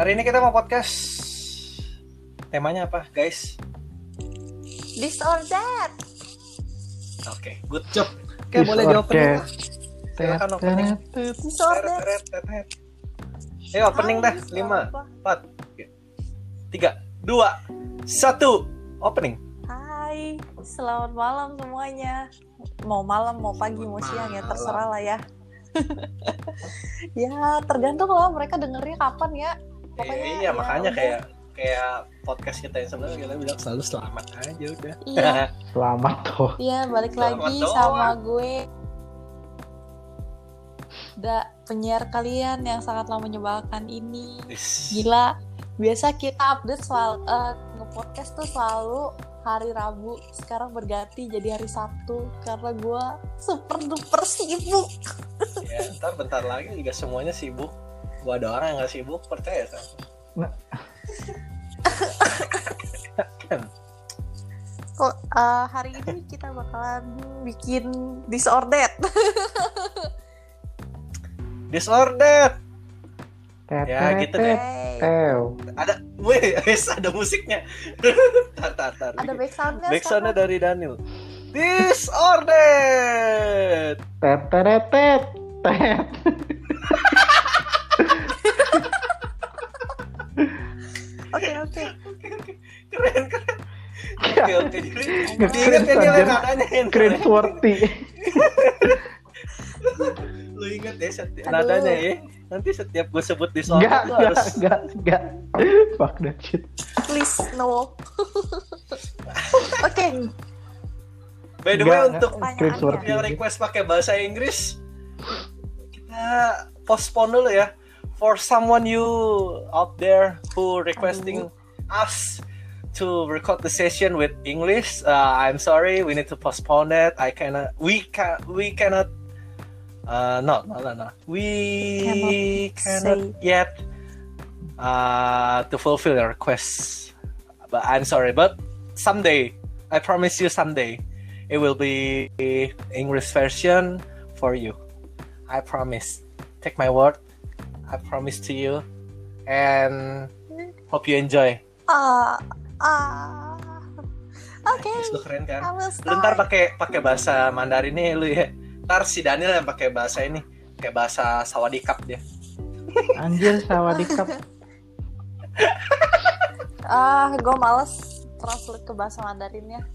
Hari ini kita mau podcast. Temanya apa, guys? This or that. Oke, good job. Oke, boleh di opening lah. Silakan opening. This or that. Ayo opening dah. Hai, Lima, apa? empat, tiga, dua, satu. Opening. Hai, selamat malam semuanya. Mau malam, mau pagi, mau siang ya terserah lah ya. ya tergantung lah mereka dengernya kapan ya. Pokoknya iya, ya makanya udah. kayak kayak podcast kita yang sebelumnya kita bilang selalu selamat aja udah. Iya, Selamat tuh. iya balik Selamat lagi doang. sama gue. Da, penyiar kalian yang sangat lama menyebalkan ini. Gila, biasa kita update soal eh, nge-podcast tuh selalu hari Rabu. Sekarang berganti jadi hari Sabtu karena gue super duper sibuk. ya, ntar bentar lagi juga semuanya sibuk. Gua ada orang yang gak sibuk, percaya sama. Kok eh, hari ini kita bakalan bikin disordered. Disordered. Ya, gitu deh. Ada, weh, ada musiknya. tar, tar, tar. ada backsoundnya. Backsoundnya dari Daniel. Disordered. Tet, tet, tet, tet. Oke oke. Keren, keren. Oke, oke. Nge-cringe diingat ya dia nadanya yang keren. worthy. Lu inget ya setiap Aduh. nadanya ya. Nanti setiap gue sebut disordered Enggak, lu enggak, harus enggak, enggak. Fuck that shit. Please no. Oke. By the way untuk yang request pakai bahasa Inggris kita postpone dulu ya. For someone you out there who requesting us to record the session with English, uh, I'm sorry, we need to postpone it. I cannot. We can. We cannot. Uh, no, no, no, no. We cannot, Cannot yet uh, to fulfill your request. But I'm sorry, but someday, I promise you, someday, it will be English version for you. I promise. Take my word. I promise to you, and hope you enjoy. Ah ah. Oke. Yes, lu keren kan? I will Lu ntar pakai pakai bahasa Mandarin nih lu ya. Ntar si Daniel yang pakai bahasa ini, kayak bahasa Sawadikap dia. Anjir, sawadikap. Ah, gue males translate ke bahasa Mandarinnya.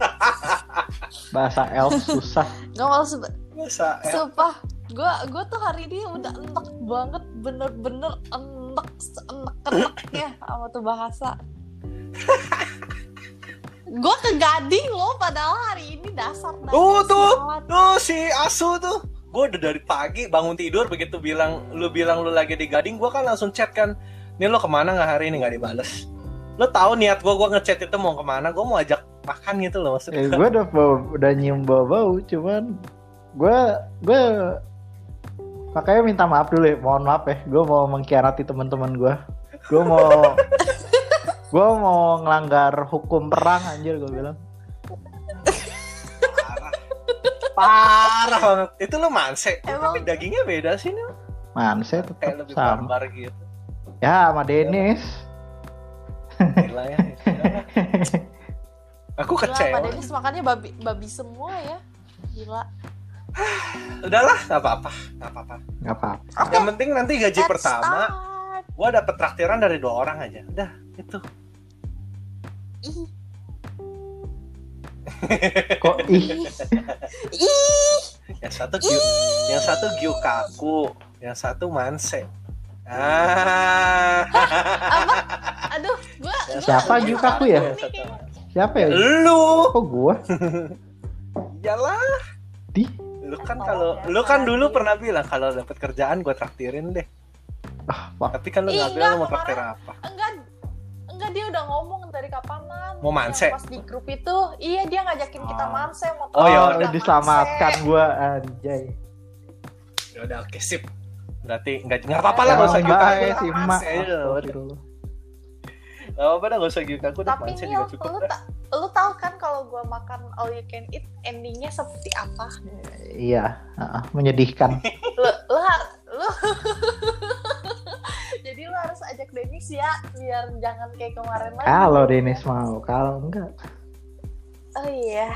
Bahasa elf susah. Gue males Bahasa eh, Sumpah, gue gue tuh hari ini udah enek banget, bener-bener enek enek-eneknya sama tuh bahasa. gue ke Gading loh, padahal hari ini dasar dasar Oh, tuh. Tuh si Asu tuh. Gue udah dari pagi bangun tidur begitu bilang lu bilang lu lagi di Gading, gue kan langsung chat kan. Nih lo ke mana nggak hari ini nggak dibales? Lo tahu niat gue gue ngechat itu mau ke mana? Gue mau ajak makan gitu loh maksudnya. Eh, gue udah bau, udah nyium bau-bau, cuman gue gue makanya minta maaf dulu ya, mohon maaf ya, gue mau mengkhianati teman-teman gue, gue mau gue mau ngelanggar hukum perang anjir gue bilang. Parah. Parah banget. Itu lo manse. Emang- Tapi dagingnya beda sih nih. Man, saya Kayak tetap lebih sama. barbar gitu. Ya, sama Dennis. Gila ya. Aku Gila, Pak kecewa. Denis makannya babi, babi semua ya. Gila. Udahlah, nggak apa-apa, nggak apa-apa. Gak apa. Oke, Yang penting nanti gaji let's pertama, start. gua dapet traktiran dari dua orang aja. Udah, itu. Ih, Kok ih? ih, Yang satu gyu, yang satu gyukaku, yang satu manse. Ah. aduh, gua, gua Siapa Gyukaku ya? Siapa ya? Lu, Kok gua? iyalah. Di? Lu kan Oh, kalau, biasa lu kan dulu pernah bilang kalau dapet kerjaan gua traktirin deh. Ah. Tapi kan lu nggak bilang lu mau enggak, traktir apa. enggak enggak dia udah ngomong dari kapanan Mau manse? Pas di grup itu iya dia ngajakin kita Oh. manse mau Oh, ya udah, diselamatkan gua anjay. Ya udah, oke sip. Berarti nggak nggak apa-apa lah nggak usah Yang gyukaku. baik lah, si Mak. aja lah, udah. Astagfirullah. Gak apa-apa dah, gak usah gitu. Aku udah tapi manse juga cukup lu, dah. Lu tahu kan kalau gua makan all you can eat endingnya seperti apa Iya, ah, menyedihkan. lu lu, lu jadi lu harus ajak Dennis tips ya biar jangan kayak kemarin lagi. Kalau Dennis mau, kalau enggak. Oh iya.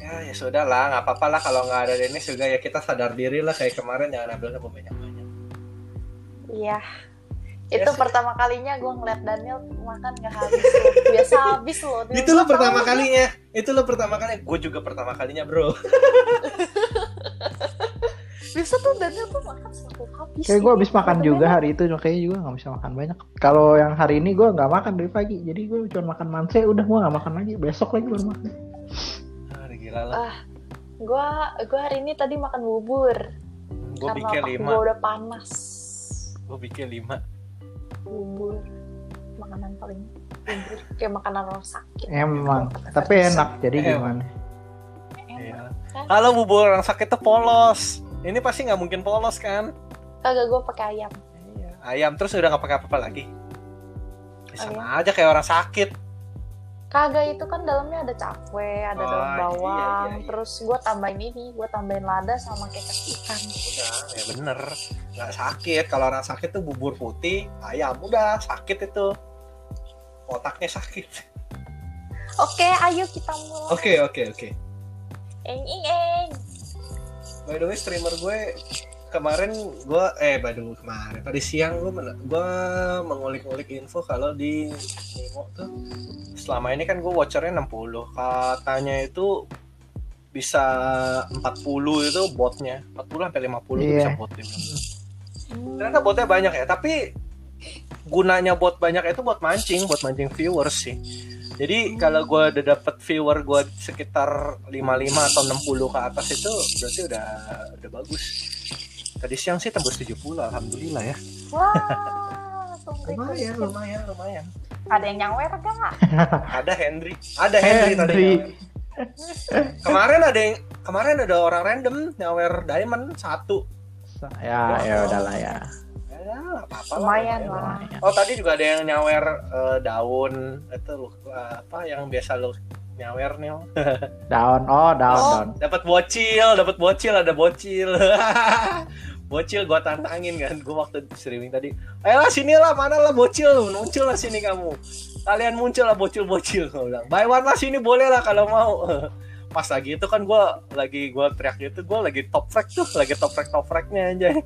Ya ya sudah lah, nggak apa-apa lah kalau nggak ada Dennis juga ya kita sadar diri lah kayak kemarin jangan ambil banyak-banyak. Iya. Ya Itu sih. pertama kalinya gue ngeliat Daniel makan gak habis loh. Biasa habis loh. Itu lo pertama "Ah, kalinya, itu lo pertama kali. Gue juga pertama kalinya bro. Biasa tuh Daniel tuh makan satu habis. Kayak gue Ini habis makan juga hari itu, kayaknya juga nggak bisa makan banyak. Kalau yang hari ini gue nggak makan dari pagi, jadi gue cuma makan manse, udah gue nggak makan lagi. Besok lagi baru makan. Ah, gila lah. Ah, Gua gua hari ini tadi makan bubur. Gue karena bikin lima. gua udah panas. Gue bikin lima. Bubur. Makanan paling bubur. Kayak makanan orang sakit. Emang, tapi enak. Jadi Emang. gimana? Iya. Enak kan? Halo bubur orang sakit tuh polos. Ini pasti nggak mungkin polos kan? Kagak gua pakai ayam. Iya. Ayam terus udah nggak pakai apa-apa lagi. Ya, Oh, sama aja kayak orang sakit. Kagak itu kan dalamnya ada cakwe, ada Oh, daun iya, bawang, iya, iya. terus gua tambahin ini, gua tambahin lada sama kecap ikan. Udah, ya bener. Nggak sakit. Kalau orang sakit tuh bubur putih, ayam udah sakit itu. Otaknya sakit. Oke, ayo kita mulai. Oke oke oke. Eng eng eng. By the way streamer gue kemarin gue eh way kemarin. Tadi siang gue men- gue mengulik-ulik info kalau di Nemo tuh selama ini kan gue watchernya 60 katanya itu bisa 40 itu botnya. 40 sampai 50 tuh Iya. bisa botnya. Ternyata botnya banyak ya tapi gunanya bot banyak itu buat mancing buat mancing viewers sih. Jadi kalau gue udah dapet viewer gue sekitar 55 atau 60 ke atas itu berarti udah udah bagus tadi siang sih tembus 70 alhamdulillah ya Wah, lumayan lumayan lumayan Ada yang nyawer gak? ada Henry ada Henry, tadi Henry. nyawer. kemarin ada yang kemarin ada orang random nyawer diamond satu Ya, ya udahlah ya. ya apa-apa lah, Lumayan lah. Oh tadi juga ada yang nyawer eh, daun itu lu apa yang biasa lu nyawer nih? Daun, oh daun, Oh. daun. Dapat bocil, dapat bocil, ada bocil. bocil gua tantangin kan, gua waktu streaming tadi. Ayolah sini lah, mana lah bocil, muncul lah sini kamu. Kalian muncul lah bocil-bocil, gua bilang. Buy one lah sini boleh lah kalau mau. Pas lagi itu kan gua lagi gua teriak gitu, gua lagi top frag tuh, lagi top frag top fragnya aja.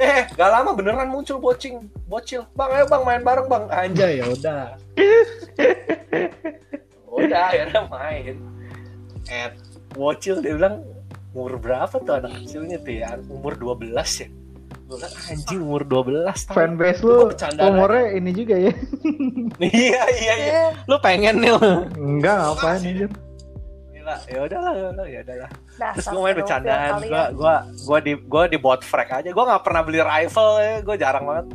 Eh, gak lama beneran muncul bocing, bocil. Bang, ayo bang main bareng bang. Anjay, ya udah. udah, akhirnya main. Eh, bocil dia bilang umur berapa tuh anak kecilnya tuh ya? Umur 12 ya. Gue bilang anjing umur 12 tahun. Fanbase lu umurnya ini juga ya? iya, iya, iya. Lu pengen nih lu. Enggak, ngapain anjir. Gila, ya udahlah, ya udahlah, udahlah. Terus gue main bercandaan, gue gua gua di gua di bot frag aja. Gue nggak pernah beli rifle, ya. gue jarang banget.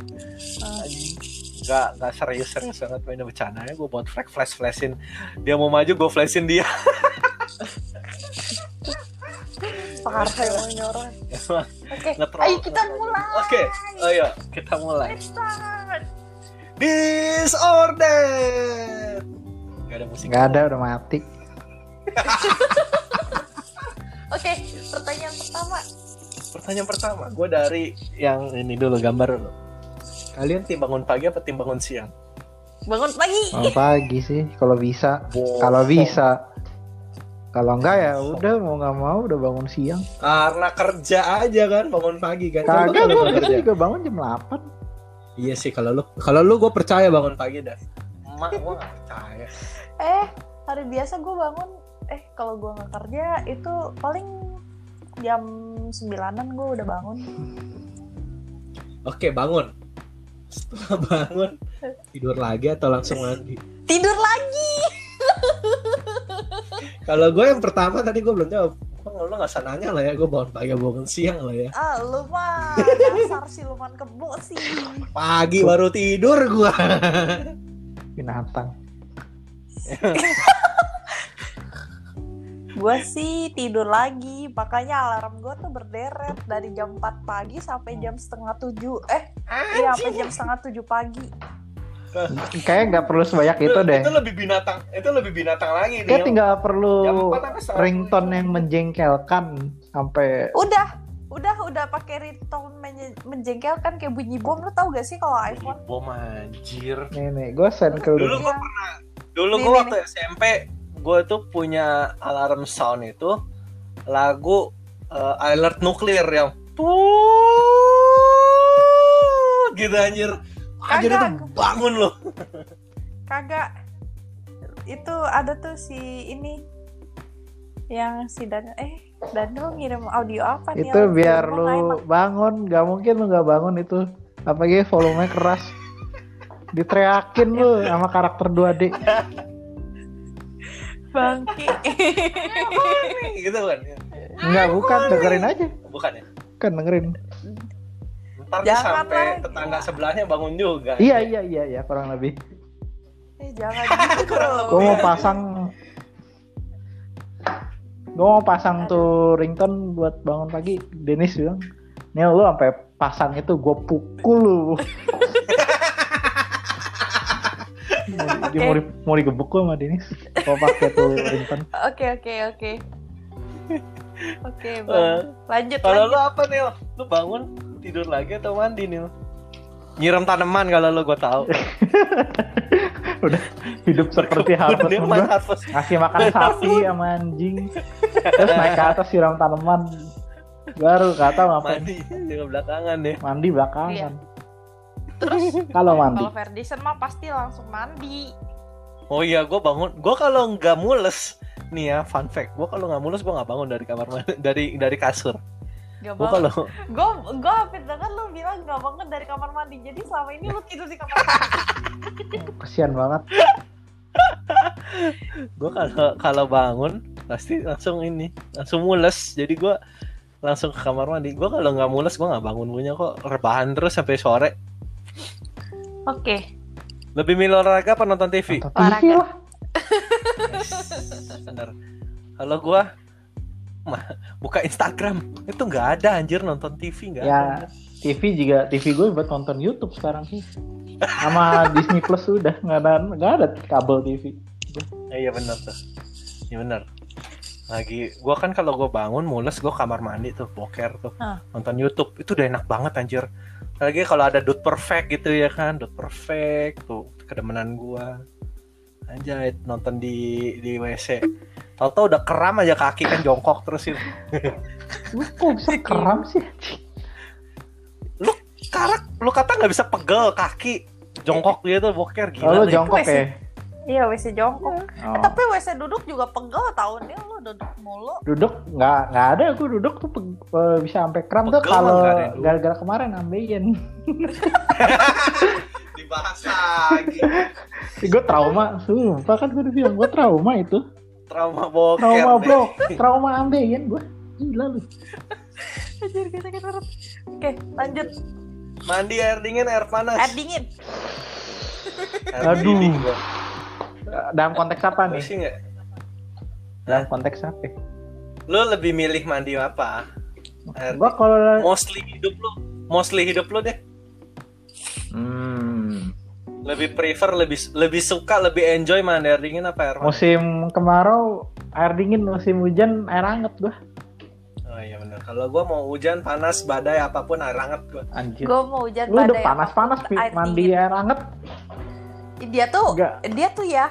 Gak nggak serius serius banget main bercandanya. Gue bot frag flash flashin. Dia mau maju, gue flashin dia. Parah emang ini orang. Oke, Ngetrol. ayo kita mulai. Oke, ayo kita mulai. Let's start. Disordered. Gak ada musik. Enggak ada, udah mati. Oke, pertanyaan pertama. Pertanyaan pertama, gue dari yang ini dulu gambar dulu. Kalian tim bangun pagi apa tim bangun siang? Bangun pagi. Mau pagi sih, kalau bisa. Kalau bisa. Kalau enggak ya udah mau nggak mau udah bangun siang. Karena kerja aja kan bangun pagi kan. Kagak gue kerja. juga bangun jam 8 Iya sih kalau lu kalau lu gue percaya bangun pagi dah. Emak gue gak percaya. Eh, hari biasa gue bangun. Eh, kalau gue nggak kerja itu paling jam sembilanan gue udah bangun. Oke bangun. Setelah bangun tidur lagi atau langsung mandi? Tidur lagi. Kalau gue yang pertama tadi gue belum jawab. Bang, lu gak usah nanya lah ya, gue bangun pagi bangun siang lah ya. Ah, lu mah dasar siluman kebo sih. Pagi baru tidur gue. binatang. Gue sih tidur lagi, makanya alarm gue tuh berderet dari jam 4 pagi sampai jam setengah tujuh. Eh, iya sampai jam setengah tujuh pagi. Kayaknya nggak perlu sebanyak itu deh. Itu lebih binatang, itu lebih binatang lagi nih. Kayak tinggal perlu ringtone yang menjengkelkan sampai Udah, udah udah pakai ringtone menjengkelkan kayak bunyi bom. Lu tau gak sih kalau iPhone? bom anjir. Nih nih gue send ke lu. dulu gue pernah dulu Nih, gue nih, waktu SMP gue tuh punya alarm sound itu lagu eh, alert nuklir yang tuh gitu anjir anjir itu Kagak. bangun loh. Kagak. Itu ada tuh si ini yang si Dan eh Daniel ngirim audio apa nih? Itu biar lu bangun nggak mungkin lu nggak bangun itu. Apalagi volumenya keras. Diteriakin lu sama karakter 2D bangki gitu kan. Nggak bukan. Dengerin aja. Bukan ya? Kan dengerin ntar Jangan sampai lah, tetangga sebelahnya bangun juga. Iya iya iya iya kurang lebih. Eh jangan gitu gue mau pasang gue mau pasang tuh ringtone buat bangun pagi. Denis bilang nih lu sampai pasang itu gue pukul lu. Mau- dia mau, di, mau digebuk sama Denis. Kalau pakai tuh ringtone. Oke oke oke. Oke Eh, bang lanjut kalau lu apa nih lu bangun tidur lagi atau mandi nih nyiram tanaman kalau lu gue tahu. Udah hidup seperti harvest moon ngasih makan sapi sama anjing. Terus naik ke atas siram tanaman. Baru gak tau ngapain. Mandi di belakangan ya. Mandi belakangan. Iya. terus kalau mandi. kalau Ferdison mah pasti langsung mandi. Oh iya gue bangun. Gue kalau nggak mules nih ya fun fact. Gue kalau nggak mules gue nggak bangun dari kamar mandi dari dari kasur Gak bangun. kalau Gue gue hampir denger lu bilang gak bangun dari kamar mandi. Jadi selama ini lu tidur di kamar mandi. kesian banget gue kalau kalau bangun pasti langsung ini langsung mules jadi gue langsung ke kamar mandi gue kalau nggak mules gue nggak bangun punya kok rebahan terus sampai sore Oke. lebih milih olahraga apa nonton TV Nonton TV Olahraga. lah bener kalau gue mah buka Instagram. Itu nggak ada anjir nonton TV nggak ya ada. TV juga TV gue buat nonton YouTube sekarang sih. Sama Disney Plus udah nggak ada nggak ada kabel TV Eh, iya bener tuh. Iya bener lagi gua kan kalau gue bangun mules gue kamar mandi tuh boker tuh. Ah. nonton YouTube itu udah enak banget anjir. Lagi kalau ada Dude Perfect gitu ya kan Dude Perfect tuh kedemenan gua anjay nonton di di WC Tau-tau udah keram aja kaki kan jongkok terus itu. Lu kok bisa keram sih? Karak lu kata nggak bisa pegel kaki. Jongkok gitu boker gila oh, lu lu. jongkok ya? Iya WC jongkok. Oh. Eh, tapi WC duduk juga pegel tau nih lu duduk mulu. duduk? Nggak nggak ada. Gue duduk tuh pe- pe- bisa sampai kram tuh Pegel kalau yang duduk. gara-gara kemarin ambeien dibahas lagi. Gue trauma sumpah kan gue udah bilang gue trauma itu. Trauma boker trauma bro trauma ambeien gue gila lu. Anjir kita perut. Oke lanjut. mandi air dingin air panas. Air dingin. Air Aduh. dingin gua. dalam konteks apa nih? Sih nggak dalam konteks apa? Lu lebih milih mandi apa? Air gue kalau mostly hidup lu. Mostly hidup lu deh hmm, lebih prefer lebih lebih suka lebih enjoy mandi air dingin apa air panas musim kemarau air dingin musim hujan air hangat gue oh iya benar kalau gua mau hujan panas badai apa pun air hangat gua. Anjir. Gue mau hujan lu udah badai panas-panas apa pun, Pi, air mandi dingin. air hangat. Dia tuh Nggak. dia tuh ya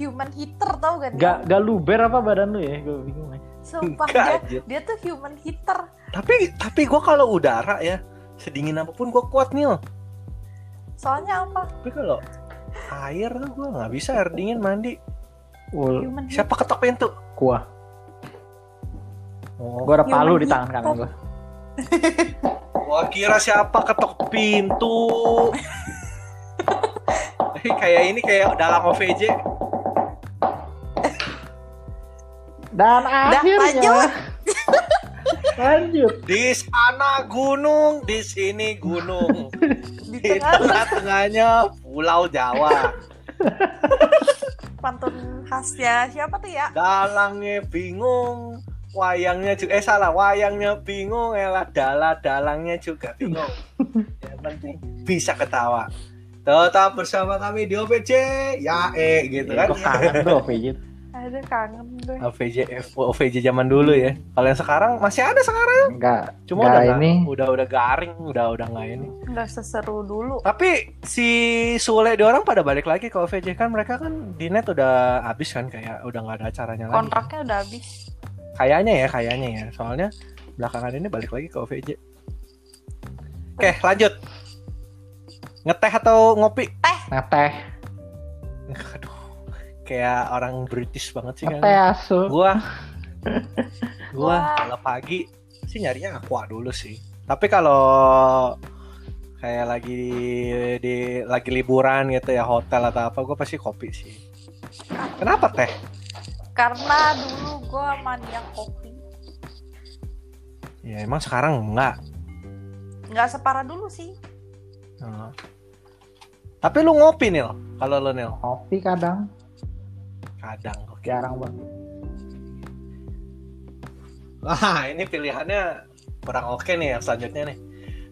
human heater tau gak? gak gak luber apa badan lu ya? Gue bingung Sumpah Nggak, dia, anjir. dia tuh human heater. tapi tapi gua kalau udara ya sedingin apa pun gua kuat nih Soalnya apa? tapi kalau air tuh gua nggak bisa air dingin mandi. Ul, Human siapa ketok pintu? Kuah oh. Gue ada Human palu di tangan kanan gue Wah kira siapa ketok pintu. Kayak ini kayak dalam OVJ dan akhirnya lanjut. di sana gunung di sini gunung. Di di tengah tengah-tengahnya pulau Jawa. Pantun khasnya siapa tuh ya? dalangnya bingung wayangnya juga eh salah wayangnya bingung elah dala dalangnya juga bingung. Yang penting bisa ketawa. Tetap bersama kami di OPC ya eh gitu kan? gue kangen tuh Aduh kangen gue. OVJ OVJ zaman dulu ya. Kalau yang sekarang masih ada sekarang. Enggak. Cuma enggak udah ini. udah udah garing, udah udah nggak ini. Nggak seseru dulu. Tapi si Sule di orang pada balik lagi ke OVJ kan mereka kan di net udah habis kan kayak udah nggak ada acaranya lagi. Kontraknya udah habis. Kayaknya ya, kayaknya ya. Soalnya belakangan ini balik lagi ke OVJ. Oke, lanjut. Ngeteh atau ngopi? Ngeteh. Kayak orang British banget sih kan. Asu. Gua gua Wah. kalau pagi sih nyarinya aqua dulu sih. Tapi kalau kayak lagi di lagi liburan gitu ya hotel atau apa gue pasti kopi sih. Kenapa teh? Karena dulu gue maniak kopi. Ya emang sekarang enggak. Nggak separah dulu sih. Oh. Tapi lu ngopi Nil, kalau lu Nil. Kopi kadang. Kadang oke. Jarang banget. Wah, ini pilihannya kurang oke nih yang selanjutnya nih.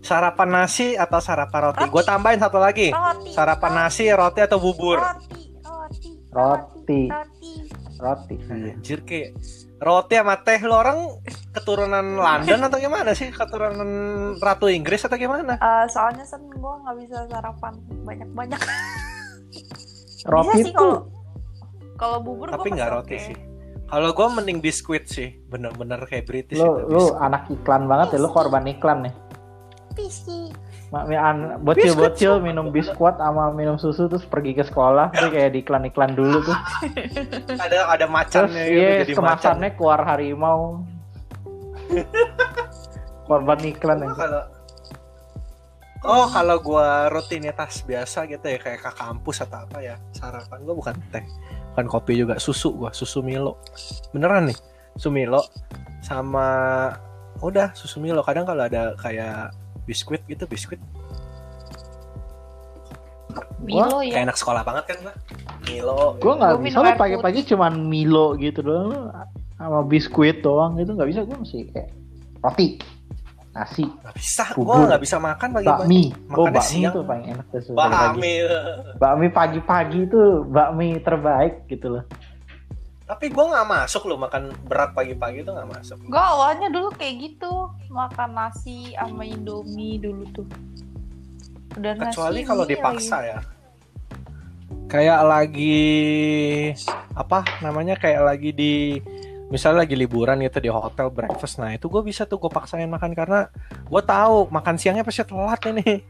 Sarapan nasi atau sarapan roti? Roti. Gue tambahin satu lagi. Roti. Sarapan nasi, roti atau bubur? Roti. Roti. Roti. Roti. Roti. Nah, Iya. Anjir roti sama teh lu orang keturunan London atau gimana sih? Keturunan Ratu Inggris atau gimana? Eh, soalnya sen gue nggak bisa sarapan banyak-banyak. Roti bisa sih itu kalau kalau bubur Tapi nggak pasti roti oke. sih. Kalau gue mending biskuit sih, bener-bener kayak British lu itu. lu biskuit. anak iklan banget ya lu korban iklan nih. Mi- an- Bocil-bocil Biskuit minum biskuit sama minum susu terus pergi ke sekolah tuh kayak di iklan-iklan dulu tuh. Ada ada Terus macannya gitu, iya jadi macan. kemasannya keluar harimau. korban iklan Oh, ya. kalau Oh, kalau gua rutinitas biasa gitu ya kayak ke kampus atau apa ya, sarapan gua bukan teh, bukan kopi juga, susu gua, susu Milo. Beneran nih, susu Milo sama udah susu Milo. Kadang kalau ada kayak biskuit gitu, biskuit Milo kayak ya. anak sekolah banget kan gua. Milo. Gue nggak Gua bisa lo pagi-pagi cuman Milo gitu doang sama biskuit doang gitu nggak bisa gue mesti kayak roti nasi Nggak bisa, gua nggak bisa makan pagi-pagi. bakmi oh bakmi siang. itu paling enak tuh Bakmi. bakmi pagi-pagi tuh bakmi terbaik gitu loh Tapi gua nggak masuk loh makan berat pagi-pagi itu nggak masuk. Gue awalnya dulu kayak gitu makan nasi sama indomie dulu tuh. Udah kecuali nasi kalau dipaksa lagi. ya kayak lagi apa namanya kayak lagi di misalnya lagi liburan gitu di hotel breakfast nah itu gue bisa tuh gue paksain makan karena gue tahu makan siangnya pasti telat ini.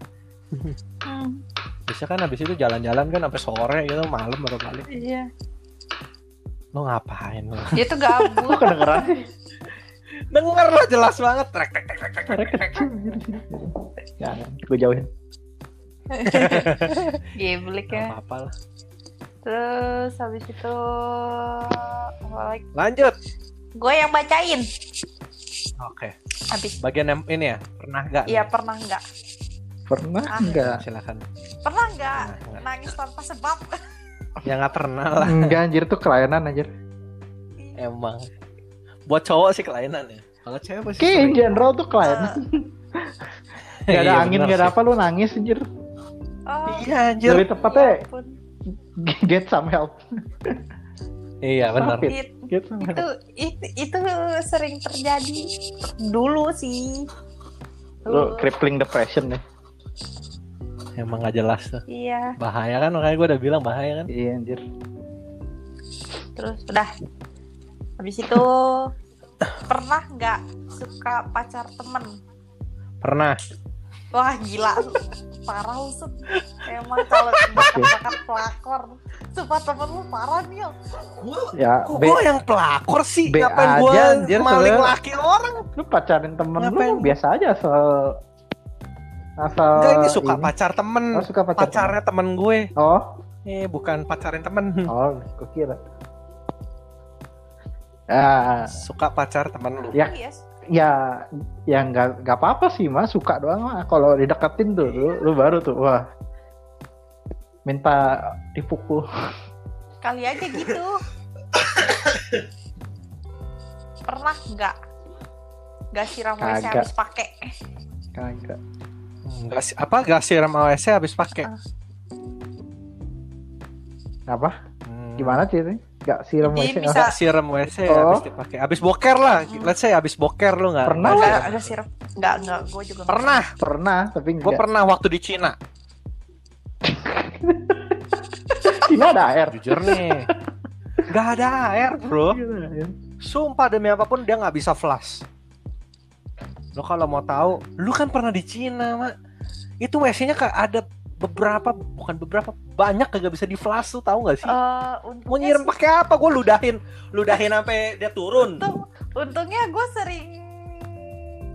Hmm, bisa kan habis itu jalan-jalan kan sampai sore gitu malam baru balik. Iya. lo ngapain lo Dia tuh gabut. Kok kedengeran? Denger lo jelas banget. Trek trek trek trek trek, trek, jangan gue jauhin. Geblek ya. apa-apa lah Terus habis itu apa lagi? lanjut Gue yang bacain. oke Habis. bagian yang ini ya pernah nggak Iya pernah nggak? pernah Ah. enggak silakan Pernah nggak nggak? nangis tanpa sebab? ya nggak pernah lah enggak anjir tuh kelainan anjir Emang. Buat cowok sih kelainan ya. Kalau cewek pasti kayak in general tuh kelainan gak ada Iya, angin gak ada sih. apa lu nangis anjir Oh, Iya anjir. lebih tepatnya ya. Get some help Iya benar. It- get some help itu itu itu sering terjadi dulu sih. lu crippling depression nih Emang gak jelas tuh. Iya, Bahaya kan makanya gue udah bilang bahaya kan. iya anjir terus udah. Habis itu pernah nggak suka pacar temen? Pernah. Wah gila, parah usut. Emang kalau bakat-bakat pelakor, sumpah temen lu parah nih. ya Kok gue yang pelakor sih? B Ngapain gue anjir, maling sebenarnya. laki orang? lu pacarin temen Ngapain? lu biasa aja asal asal Enggak ini suka pacar temen. oh, suka pacar Pacarnya temen gue. temen. oh Eh bukan pacarin temen. oh gue kira ah Suka pacar temen lu. Ya. Iya, ya ya nggak nggak apa-apa sih mas suka doang mah kalau dideketin tuh lu, lu baru tuh wah minta dipukul kali aja gitu. Pernah nggak? Gak siram WC habis pakai? kagak Enggak sih. Apa gak siram AWC habis pakai? apa Hmm. gimana sih Gak siram Jadi WC. bisa- Nggak siram WC Oh. habis dipakai. Habis boker lah. Let's say habis boker lu nggak? Pernah nggak nggak? Agak siram? Enggak, enggak, gue juga. Pernah. Pernah, tapi Gue pernah waktu di Cina. Cina ada air. Jujur nih. Gak ada air bro. Ada air. Sumpah demi apa pun dia nggak bisa flush. Lo kalau mau tahu, lu kan pernah di Cina, mak. Itu WC-nya kayak ada beberapa, bukan beberapa, banyak kagak bisa di flush tuh tahu nggak sih? Eh, Mau nyiram pakai apa? Gue ludahin, ludahin sampai dia turun. untung, untungnya gue sering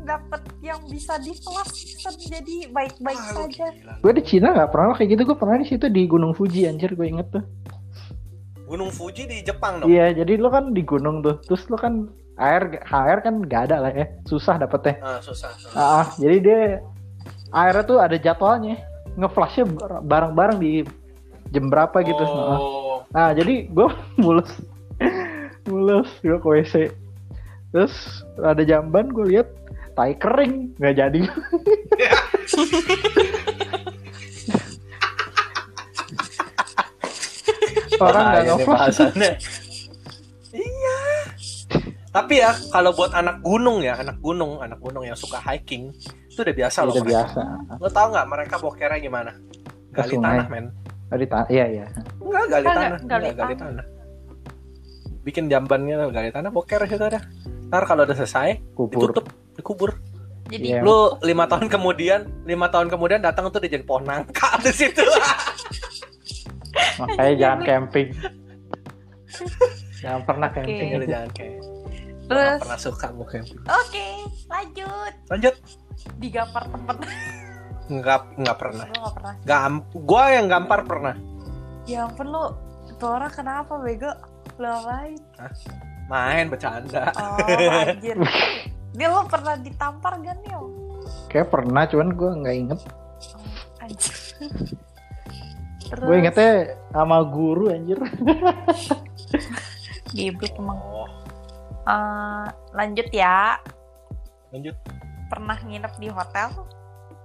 dapet yang bisa di flash jadi baik-baik lu saja. Gue di Cina nggak pernah kayak gitu. Gue pernah di situ di Gunung Fuji anjir gue inget tuh. Gunung Fuji di Jepang dong. Iya, jadi lo kan di gunung tuh. Terus lo kan air air kan gak ada lah ya. Susah dapetnya. Ah, susah. susah. Ah, jadi dia airnya tuh ada jadwalnya. Ngeflashnya bareng-bareng di jam berapa gitu. Oh, Nah, jadi gue mulus. mulus gue ke WC. Terus ada jamban gue lihat tai kering nggak jadi. Orang nggak ngeflash. Iya. Tapi ya kalau buat anak gunung ya, anak gunung, anak gunung yang suka hiking, itu udah biasa loh Udah mereka. biasa. Lo tau nggak mereka bokernya gimana? Gali tanah, men. Tadi ta- iya iya. Enggak, gali Enggak, tanah. gali Enggak, gali tanah. Bikin jambannya gali tanah, boker situ ada. Ntar kalau udah selesai, Kubur. ditutup, dikubur. Jadi Iya. Lu lima tahun kemudian, lima tahun kemudian datang tuh jadi pohon nangka di situ. Makanya jangan camping. jangan pernah camping. Lu jangan kayak. Terus pernah suka gue camping. oke lanjut Lanjut. digampar tempat Enggak, enggak pernah. lo gak pernah Gam, gua yang gampar pernah. ya ampun lo tuh orang kenapa bego lo apain Main bercanda. oh anjir dia lo pernah ditampar gak nih Kayak pernah, cuman gue nggak inget. anjir Terus, Gue ingetnya sama guru anjir. Geblek emang Eh, lanjut ya lanjut. pernah nginep di hotel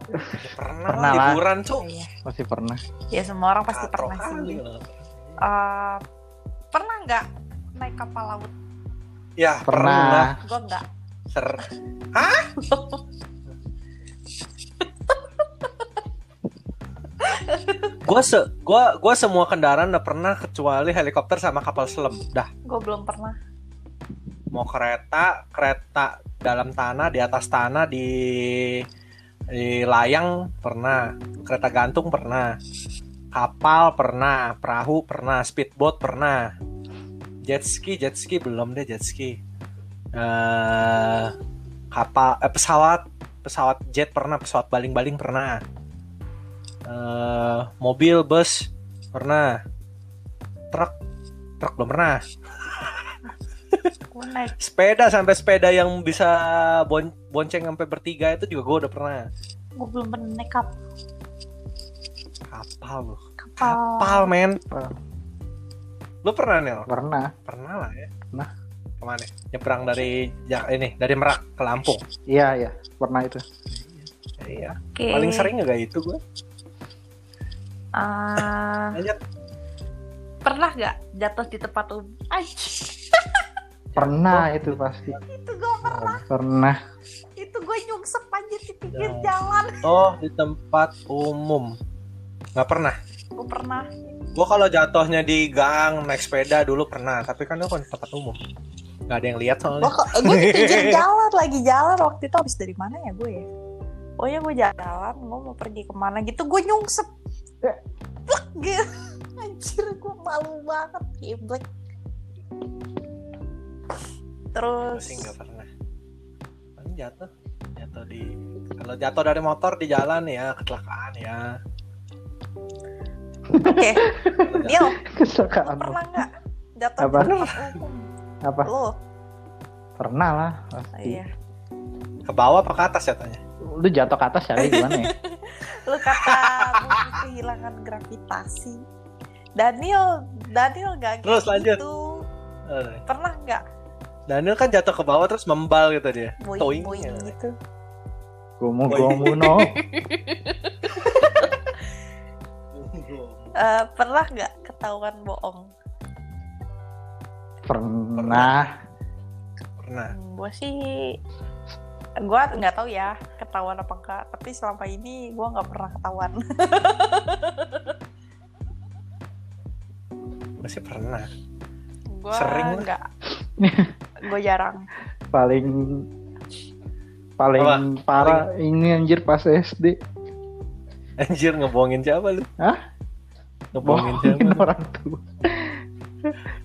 Ya, pernah, Pernah lah, liburan, Cuk. iya Masih pernah. ya semua orang pasti Katro pernah sih. Eh, pernah nggak naik kapal laut Ya, pernah. Pernah. gue nggak Ser gua se gua gua semua kendaraan udah pernah kecuali helikopter sama kapal selam. Dah, gue belum pernah mau kereta, kereta dalam tanah, di atas tanah, di di layang pernah, kereta gantung pernah, kapal pernah, perahu pernah, speedboat pernah, jet ski, jet ski belum deh jet ski, eh kapal, eh, pesawat, pesawat jet pernah, pesawat baling-baling pernah, eh mobil, bus pernah, truk, truk belum pernah, gue naik sepeda sampai sepeda yang bisa bon- bonceng sampai bertiga itu juga gue udah pernah. Gue belum pernah naik kap- kapal loh kapal. Kapal men. Kapal. lu pernah nih Pernah. pernah lah ya. Pernah. ke mana? Nyebrang dari ja- ini dari merak ke Lampung? Iya iya, pernah itu. iya Oke. paling sering juga itu gue Eh, lanjut. Pernah nggak jatuh di tempat umum Anjir, Pernah itu pasti. itu gue pernah. Pernah. itu gue nyungsep aja di pinggir Ya. jalan. Oh di tempat umum. Nggak pernah? Gue pernah. Gue kalau jatuhnya di gang naik sepeda dulu pernah tapi kan itu kan tempat umum. Nggak ada yang lihat soalnya. Gue gue di pinggir jalan lagi jalan waktu itu. Habis dari mana ya gue ya? Oh ya gue jalan gue mau pergi ke mana gitu gue nyungsep. Plek, gitu anjir gue malu banget geblek terus Masih nggak pernah. Paling jatuh, jatuh di kalau jatuh dari motor di jalan ya kecelakaan ya. oke Neil Kecelakaan. pernah nggak jatuh Apa? di Apa? lo Pernah lah. Oh, Pasti. iya ke bawah apa ke atas jatuhnya? Lu jatuh ke atas ya gimana ya? lu kata kehilangan gravitasi Daniel Daniel gak Terus, gitu lanjut. Pernah nggak Daniel kan jatuh ke bawah terus membal gitu dia. boing Toing. boing gitu Gomu gomu no. Eh, pernah nggak ketahuan bohong Pernah. Pernah. gue sih gue nggak tahu ya ketahuan apa enggak tapi selama ini gue nggak pernah ketahuan Masih pernah. Gue Sering lah. nggak gue jarang Paling paling Apa? parah ini anjir pas SD. Anjir ngebohongin siapa lu? Hah? Ngebohongin siapa? Bohongin lu? orang tua.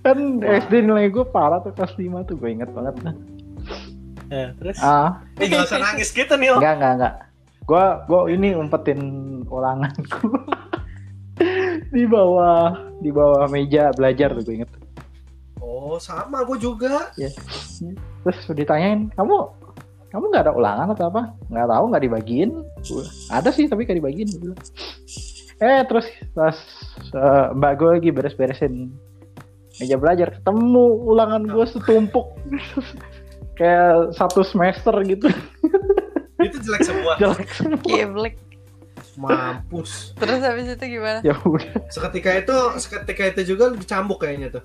kan SD nilai gue parah tuh kelas 5 tuh gue inget banget. Ya, terus? Ah, Eh gak usah nangis gitu nih enggak enggak enggak. Gua gua ini umpetin ulanganku. di bawah di bawah meja belajar tuh gue inget. Oh sama gue juga. Terus ditanyain, "Kamu kamu nggak ada ulangan atau apa?" Nggak tahu, nggak dibagiin. Ada sih tapi nggak dibagiin. Bilang. Eh terus pas eh, mbak gue lagi beres-beresin meja belajar, ketemu ulangan gue setumpuk. Kayak satu semester gitu Itu jelek semua. jelek semua. Geblek. Mampus. terus habis itu gimana Ya udah, Seketika itu, seketika itu juga dicambuk kayaknya tuh.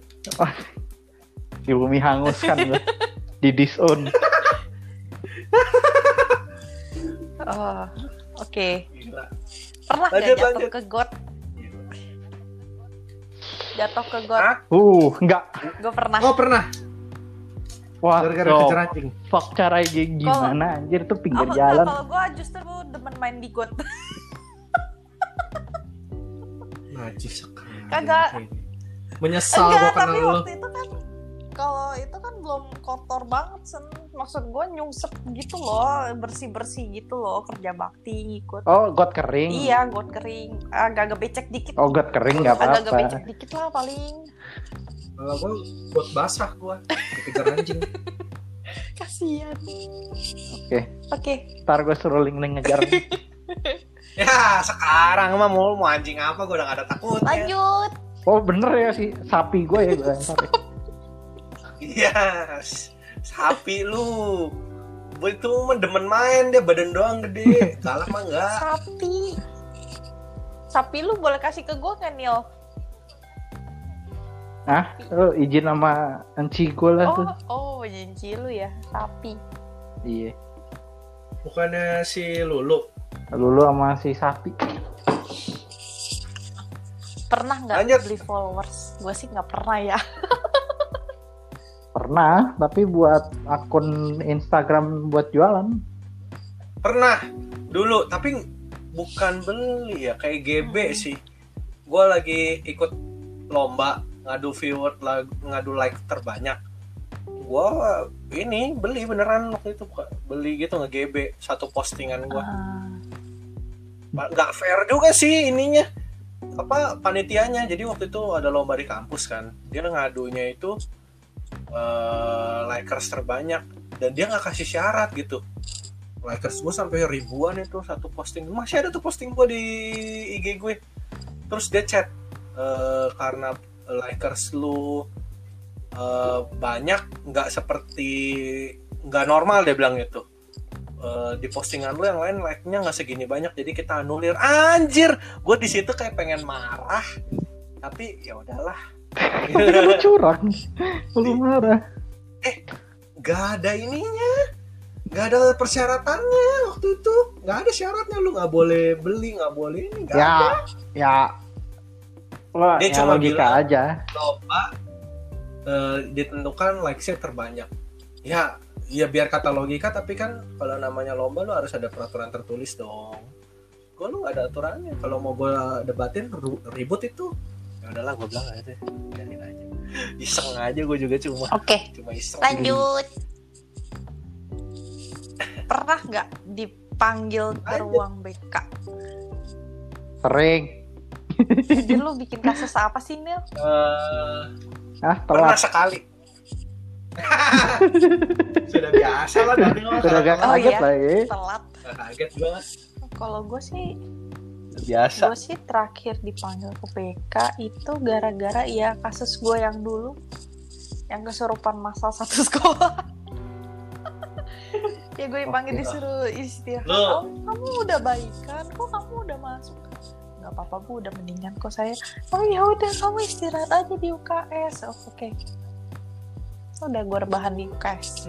Di bumi hangus kan gua. di disown. oh oke Gila. pernah nggak Lanjut, jatuh lanjut. ke got jatuh ke got? Uh, enggak. gue pernah Oh pernah. Wah, Gara-gara anjing. fuck cara gimana anjir tuh pinggir Oh, jalan. kalau gue justru demen main di got Najis sekali. Kagak. Menyesal enggak gua tapi kenal lu. waktu itu kan kalau itu kan belum kotor banget sen maksud gue nyungsep gitu loh bersih bersih gitu loh kerja bakti ngikut Oh, got kering. iya got kering agak agak becek dikit Oh, got kering nggak agak agak apa-apa. becek dikit lah paling Kalau gua buat basah gua dikejar anjing. kasihan Oke, oke ntar gue suruh link-link ngejar. ya sekarang mah mau mau anjing apa gua udah gak ada takutnya. lanjut oh, bener ya si sapi gue ya gue yang sapi. Iya, s- sapi lu. Gua itu mah demen main dia badan doang gede. Galak mah enggak. sapi sapi lu boleh kasih ke gue kan Nil Hah? Lu izin sama enci gue lah tuh. oh oh janji lu ya sapi Iya. Bukannya si Lulu. Lulu sama si sapi. pernah nggak beli followers gue sih nggak pernah ya Pernah, tapi buat akun Instagram buat jualan. Pernah dulu, tapi bukan beli ya, kayak GB Hmm. sih. Gua lagi ikut lomba ngadu viewer, ngadu like terbanyak. Gua ini beli beneran waktu itu beli gitu nge GB satu postingan gua. Ah, nggak fair juga sih ininya apa panitianya jadi waktu itu ada lomba di kampus kan dia ngadunya itu eh, likers terbanyak dan dia nggak kasih syarat gitu. Likers gue sampai ribuan itu satu posting. Masih ada tuh posting gue di IG gue terus dia chat eh, karena likers lu eh, banyak nggak seperti nggak normal dia bilang gitu. Eh, di postingan lu yang lain like-nya nggak segini banyak jadi kita anulir. Anjir! Gue di situ kayak pengen marah. Tapi ya udahlah Tapi lu curang. Lu marah. gak ada ininya. Gak ada persyaratannya waktu itu. Nggak ada syaratnya. Lu nggak boleh beli nggak boleh ini. Nggak Ya, ada. ya. Wah, Dia ya cuma logika bilang- aja. lomba eh, ditentukan likes-nya terbanyak. Ya ya biar kata logika tapi kan kalau namanya lomba lu harus ada peraturan tertulis dong. Gue lu gak ada aturannya. Kalau mau gue debatin ribut itu ya udahlah gue bilang aja biarin aja. Iseng aja gue juga cuma. Oke cuma iseng. lanjut. Pernah nggak dipanggil ke ruang BK Sering. jadi lu bikin kasus apa sih Nil? Eh, Ah, pernah telat. sekali. Sudah biasa lah tadi mah Udah gak Oh, kaget iya. lagi. telat. Nggak kaget banget kalau gue sih biasa. Gue sih terakhir dipanggil ke BK itu gara-gara ya kasus gue yang dulu yang kesurupan masal satu sekolah. Ya gue dipanggil Oke. disuruh istirahat. "Oh, kamu udah baikan kok kamu udah masuk? Nggak apa-apa bu udah mendingan kok saya. Oh ya udah kamu istirahat aja di UKS oh, oke. Masa udah gue rebahan di UKS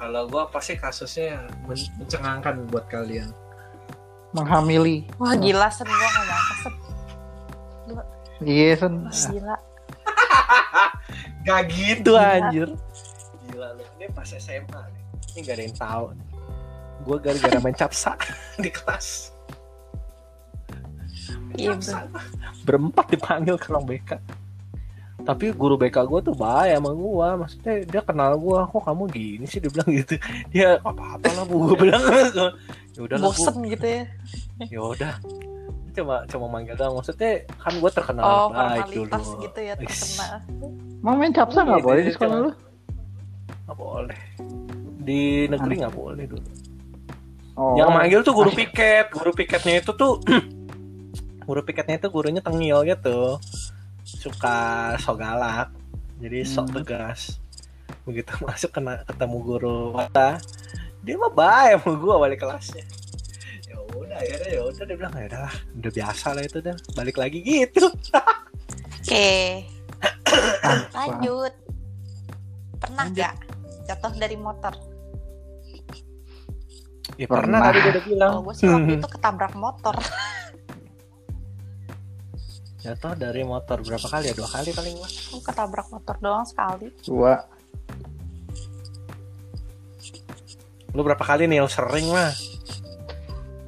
Kalau gua pasti kasusnya men- mencengangkan buat kalian. Menghamili. wah gila sen gue gak nyangka sen Iya, Sen. Gila Gak gitu Gila. anjir. Gila lu. Ini pas SMA nih. Ini gak ada yang tahu. Gue gara-gara main capsa di kelas. Iya. Berempat dipanggil ke ruang BK. Tapi guru BK gue tuh baik sama gue. Maksudnya dia kenal gue. Kok kamu gini sih? Dia bilang gitu. Dia apa-apa lah bu. Gue bilang. ya udah bosen gitu ya Ya udah. Cuma cuma manggil doang. Maksudnya kan gue terkenal oh baik formalitas dulu. gitu ya Is. terkena Mau main capsa nggak Iya, boleh di dia sekolah cuma- lu? Nggak boleh. Di negeri nggak boleh dulu. Oh. Yang manggil tuh guru piket. Guru piketnya itu tuh guru piketnya itu gurunya tengil gitu. Suka sok galak. Jadi sok Hmm. tegas. Begitu masuk kena ketemu guru mata, dia mah baik sama gua balik kelasnya. Ya udah akhirnya ya udah dia bilang ya udahlah, udah biasa lah itu dah. Balik lagi gitu. oke lanjut pernah Lanjut. gak jatuh dari motor Ya Pernah. pernah, tadi gua udah bilang. kalau gue sih waktu itu ketabrak motor Jatuh dari motor berapa kali ya? Dua kali paling gua. gue ketabrak motor doang sekali Dua. Lu berapa kali nih yang sering mah?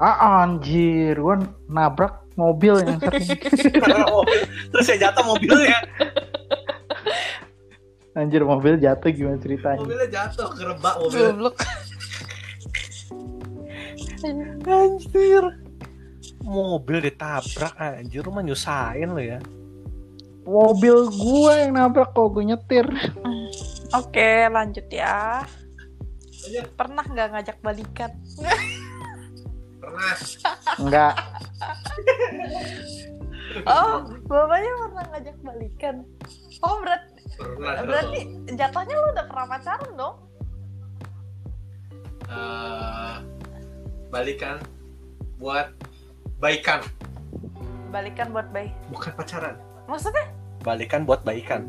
Ah anjir, gua nabrak mobil yang sering. Terus ya jatuh mobilnya. Anjir mobil jatuh gimana ceritanya? Mobilnya jatuh kerebak mobil. goblok Anjir. Mobil ditabrak anjir lu nyusahin lo ya. Mobil gue yang nabrak kok gue nyetir. oke lanjut ya. Pernah nggak ngajak balikan Pernah. Enggak. oh bapaknya pernah ngajak balikan oh berat Pernah. berarti jatuhnya lu udah pernah pacaran dong Eh, balikan buat baikan, balikan buat bayi bukan pacaran. maksudnya Balikan buat baikan.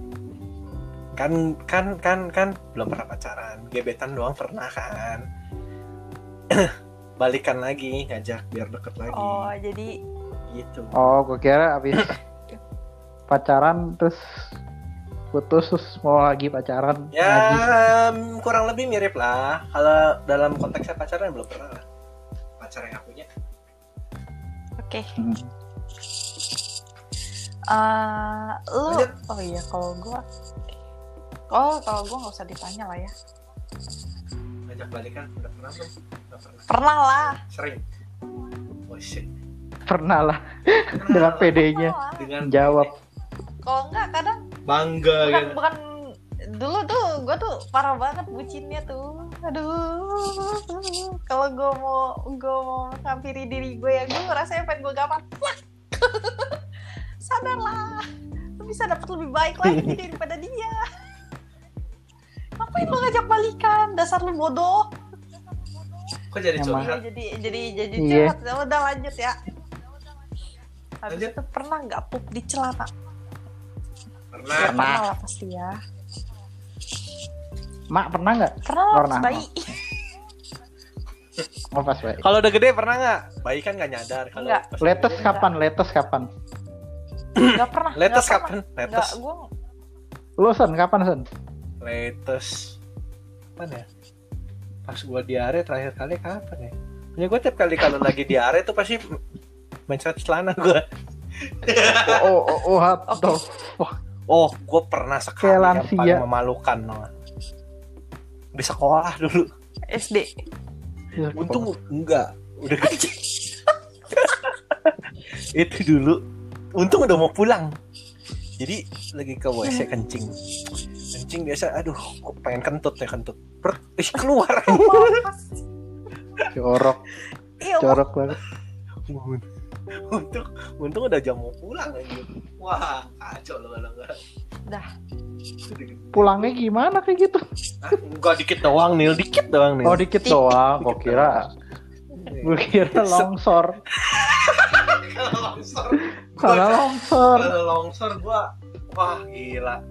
Kan kan kan kan belum pernah pacaran. Gebetan doang pernah kan. balikan lagi ngajak biar deket lagi oh jadi gitu. Oh, gue kira abis pacaran terus putus terus mau lagi pacaran Ya lagi. mm, kurang lebih mirip lah. Kalau dalam konteksnya pacaran belum pernah lah. Pacar yang aku punya. oke Hmm. Eh, lu Lanjut. oh iya kalau gua oh kalau gua nggak usah ditanya lah ya Ngajak balikan udah pernah belum? Udah pernah. pernah lah Sering. Oh shit. Pernah lah Pernah dengan. PD-nya. Dengan jawab. kalau enggak kadang bangga bukan gitu. bukan dulu tuh gue tuh parah banget bucinnya tuh aduh kalau gue mau gue mau menghampiri diri gue ya gue rasanya pengen gue gampang sadarlah lu bisa dapat lebih baik lagi daripada dia ngapain lu ngajak balikan dasar lu bodoh Kok jadi Emang. curhat? jadi jadi jadi Iya. curhat Ya udah lanjut ya habis Lanjut. itu pernah nggak pup di celana Pernah. ya, Pernah. lah pasti ya Mak pernah nggak? pernah lah Pernah. pas bayi Oh pas baik. Kalau udah gede pernah nggak? Bayi kan nggak nyadar. Kalau Letes kapan? Letes kapan? nggak pernah Letes kapan? Letes. nggak gue Lu Sen, kapan Sen? Letes. Kapan ya? Pas gua diare terakhir kali kapan ya? Punya gua tiap kali kalau lagi diare tuh pasti mencet celana gua. Oh, oh, oh, what Oke. the Oh, gua pernah sekali yang lansia. paling memalukan. no. Di sekolah dulu. SD fuck? Untung enggak, udah gede. itu dulu. Untung udah mau pulang. Jadi lagi ke WC kencing. Kencing biasa, aduh, kok pengen kentut ya kentut. Ber, ih, keluar. Corok, iya corok banget. untung, untung udah jam mau pulang aja. Wah, kacau loh kalau enggak. Dah. Pulangnya gimana kayak gitu? Ah, enggak dikit doang nih, dikit doang nih. Oh dikit doang, Dikit kira, gua kira longsor. kalau longsor, gua longsor. kalau longsor gua, wah gila.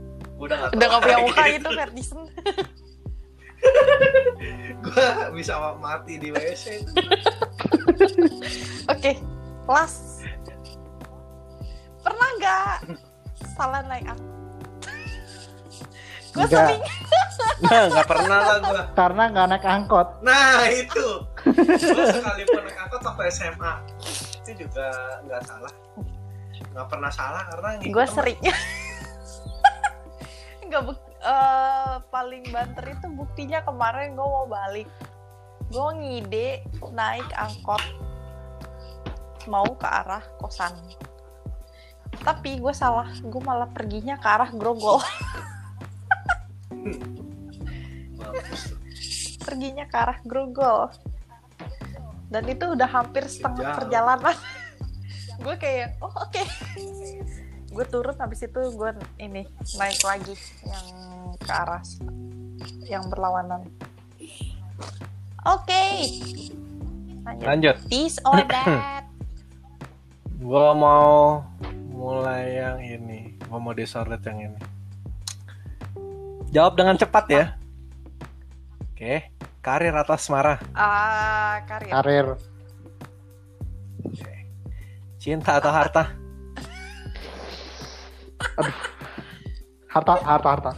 Udah gak Udah punya muka itu Ferguson. Gua bisa mati di WC itu. Oke, kelas. Pernah nggak salah naik angkot? Gue Nggak. sering Nah, gak pernah lah gua. Karena nggak naik angkot. Nah itu Gue sekalipun naik angkot waktu SMA Itu juga nggak salah nggak pernah salah karena gue sering nggak eh, paling banter itu buktinya kemarin gue mau balik. Gue ngide naik angkot. Mau ke arah kosan. Tapi gue salah gue malah perginya ke arah grogol. Perginya ke arah grogol. Dan itu udah hampir setengah perjalanan. Gue kayak oh oke gue turun habis itu gue ini naik lagi yang ke arah yang berlawanan. Oke. Lanjut. Lanjut. This or that gua mau mulai yang ini. Gua mau disorot yang ini. Jawab dengan cepat ya. Oke. Karir atau asmara ah karir. Karir. cinta atau harta Harta, harta, harta.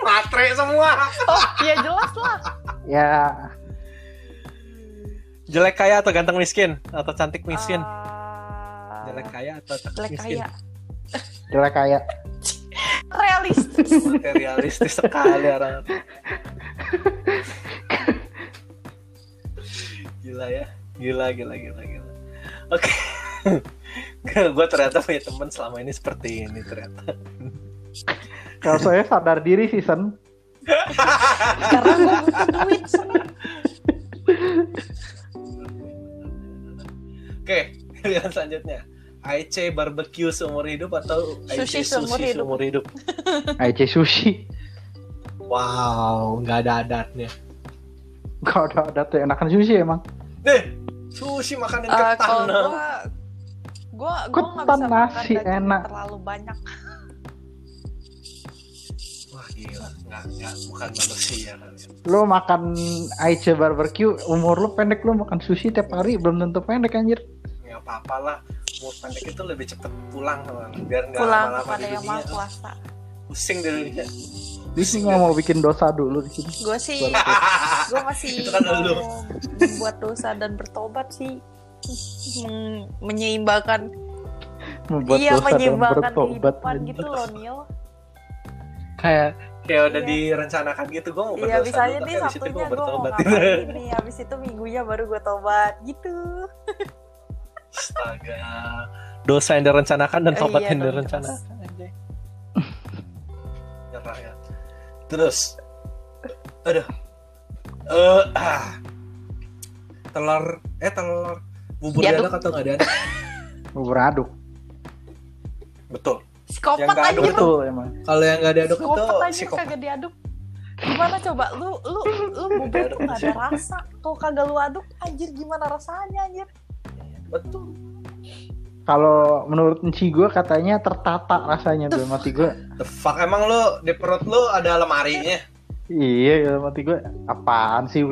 matre semua. Oh ya jelas lah. Ya, jelek kaya atau ganteng miskin? Atau cantik miskin? Ah, jelek kaya atau cantik jelek miskin? kaya. Jelek kayak. realistis. Materialistis sekali orang. Gila ya. Gila gila gila gila. Oke gue ternyata punya teman selama ini seperti ini ternyata Kalau saya sadar diri sih, Sen. karena gue butuh duit Sen. oke pilihan selanjutnya IC barbecue seumur hidup atau IC Sushi sushi seumur hidup. seumur hidup IC sushi. wow nggak ada adatnya Gak ada, ada tuh enakan sushi emang. deh sushi makanan Eh, ketan kalau. Gue gue nggak bisa nasi makan enak. terlalu banyak. Wah gila. Nggak nggak. Bukan manusia kalian Lu makan IC barbecue, umur lu pendek lu makan sushi tiap hari belum tentu pendek anjir. nggak apa-apa lah. Mau pendek itu lebih cepet pulang teman biar nggak pulang kepada di yang maha kuasa pusing di dunia Dia sih nggak mau bikin dosa dulu di sini. gue sih gue masih Itu kan mau membuat dosa dan bertobat sih Men- menyeimbangkan Membuat iya menyeimbangkan bertobat. kehidupan gitu loh Neil kayak kayak udah Iya. direncanakan gitu gue mau iya berdosa misalnya dulu, nih tapi habis itu sabtunya gue mau bertobat ngapain nih habis itu minggunya baru gue tobat gitu astaga dosa yang direncanakan dan Eh, tobat iya yang direncanakan anjay. Nyerah ya. terus aduh eh ah. telur eh telur bubur Diaduk. diaduk atau nggak diaduk Bubur aduk. betul psikopat Yang nggak itu. Betul emang. kalau yang nggak diaduk itu psikopat anjir psikopat kagak diaduk gimana coba lu lu lu bubur tuh gak ada rasa kalau kagak lu aduk anjir gimana rasanya anjir betul Kalau menurut Enci gue katanya tertata rasanya dalam hati gue. the fuck emang lu di perut lu ada lemarinya Iya dalam hati gue. Apaan sih?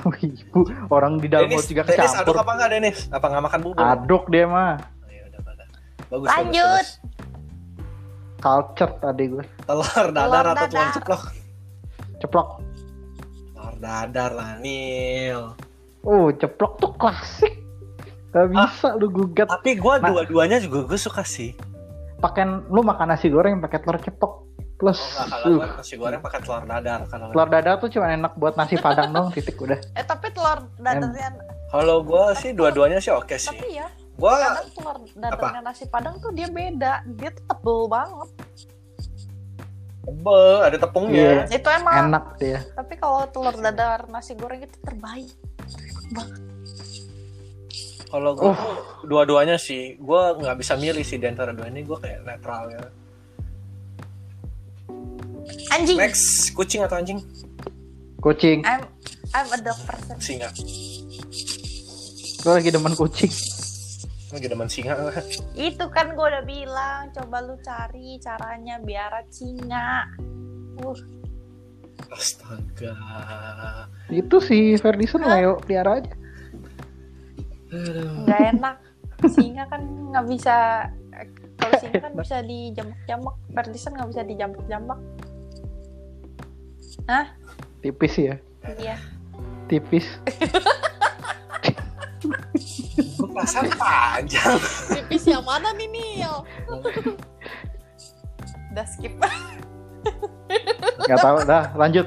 Ibu orang di dalam mulut juga Denis aduk kecampur. apa enggak Denis? Apa nggak makan bubur? Aduk dia mah. Oh, udah, udah. Bagus, Lanjut. bagus, bagus. Culture tadi gue. Telur dadar atau telur ceplok? Ceplok. Telur dadar lah, Nil. Oh ceplok tuh klasik. Gak bisa lu gugat. Tapi gua Nah. dua-duanya juga gue suka sih. Pakai lu makan nasi goreng pakai telur ceplok. Plus Oh, kalau uh, nasi goreng pakai telur dadar kalau telur dadar tuh cuma enak buat nasi padang dong titik udah. eh tapi telur dadarnya Kalau gua sih dua-duanya sih oke sih. tapi ya Gua kadang telur dadarnya nasi padang tuh dia beda dia tuh tebel banget tebel, ada tepungnya. itu emang Enak dia. tapi kalau telur dadar nasi goreng itu terbaik Kalau gua tuh dua-duanya sih, gua nggak bisa milih sih di antara dua ini. Gua kayak netral ya. Anjing Next, kucing atau anjing? Kucing. I'm I'm a dog person Singa. Gue lagi demen kucing. lagi demen singa lah. Itu kan gue udah bilang, coba lu cari caranya biar singa. Uh, Astaga. Itu si Ferdison Leo pelihara aja. Aduh. nggak enak. Singa kan nggak bisa. Kalau singa kan bisa dijambak-jambak. Ferdison nggak bisa dijambak-jambak. Tipis ya. Iya. Tipis. Perasaan panjang. Tipis yang mana nih Nil? Udah skip. Gak tahu dah, lanjut.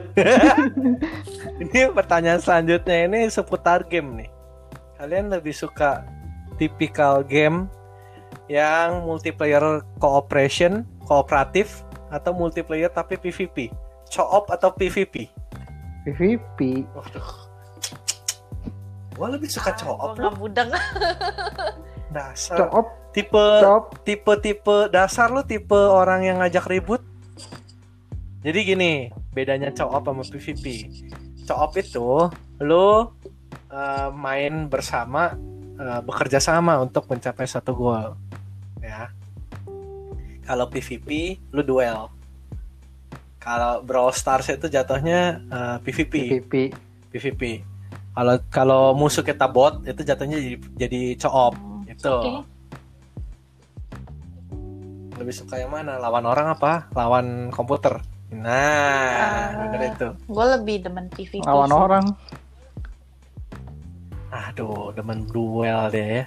Ini pertanyaan selanjutnya ini seputar game nih. Kalian lebih suka tipikal game yang multiplayer cooperation, kooperatif, atau multiplayer tapi PvP? Co-op atau PvP? PVP. Waduh. Gua lebih suka co-op Gue loh. nggak budeng. Dasar. Coop, Tipe coop. tipe-tipe dasar lu tipe orang yang ngajak ribut. Jadi gini, bedanya co-op sama PvP. Co-op itu lu eh, main bersama eh, bekerja sama untuk mencapai satu goal. Ya. Kalau PvP lu duel. Kalau Brawl Stars itu jatuhnya eh, PvP. PVP. PvP. Kalau kalau musuh kita bot itu jatuhnya jadi jadi co-op. Itu. Oke. Lebih suka yang mana? Lawan orang apa? Lawan komputer. Nah, Ah. bener itu. Gue lebih demen PvP. Lawan sih. orang. Aduh, demen duel deh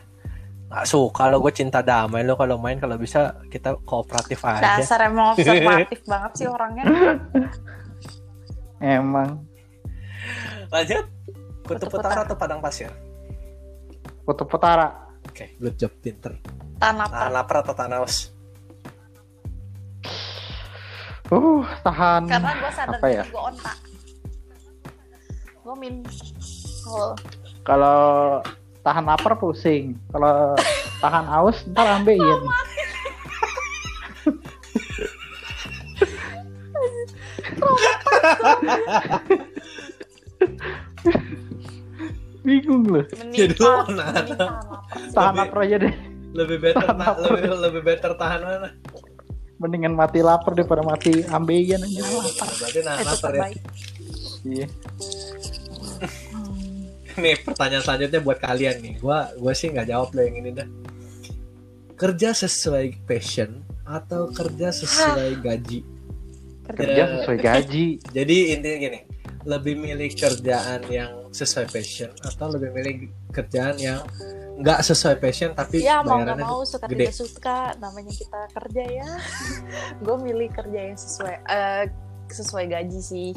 suka lo gue cinta damai lo kalau main kalau bisa kita kooperatif aja. Dasar emang observatif banget sih orangnya. Emang. Lanjut. Kutub utara atau padang pasir? Kutub Utara. Oke, good job pinter. Tanah Tahan lapar atau tahan haus? Uh, tahan. Karena gue sadar Apa ya? gue onta. Gue min. Oh, Kalau tahan lapar pusing. Kalau tahan haus ntar ambeien. Bingung loh. Jadi nahan. mending tahan lapar lapar aja deh. Lebih better Tahan lapar. lebih lebih better tahan mana? Mendingan mati lapar daripada mati ambeien aja. Berarti nahan Itu lapar ya. Iya. Nih pertanyaan selanjutnya buat kalian nih. Gua gua sih nggak jawab lo yang ini dah. Kerja sesuai passion atau kerja sesuai gaji? Kerja sesuai gaji. Jadi intinya gini, lebih milih kerjaan yang sesuai passion atau lebih milih kerjaan yang nggak sesuai passion tapi Ya mau nggak bayarannya mau suka gede. tidak suka namanya kita kerja ya. gue milih kerja yang sesuai eh, sesuai gaji sih.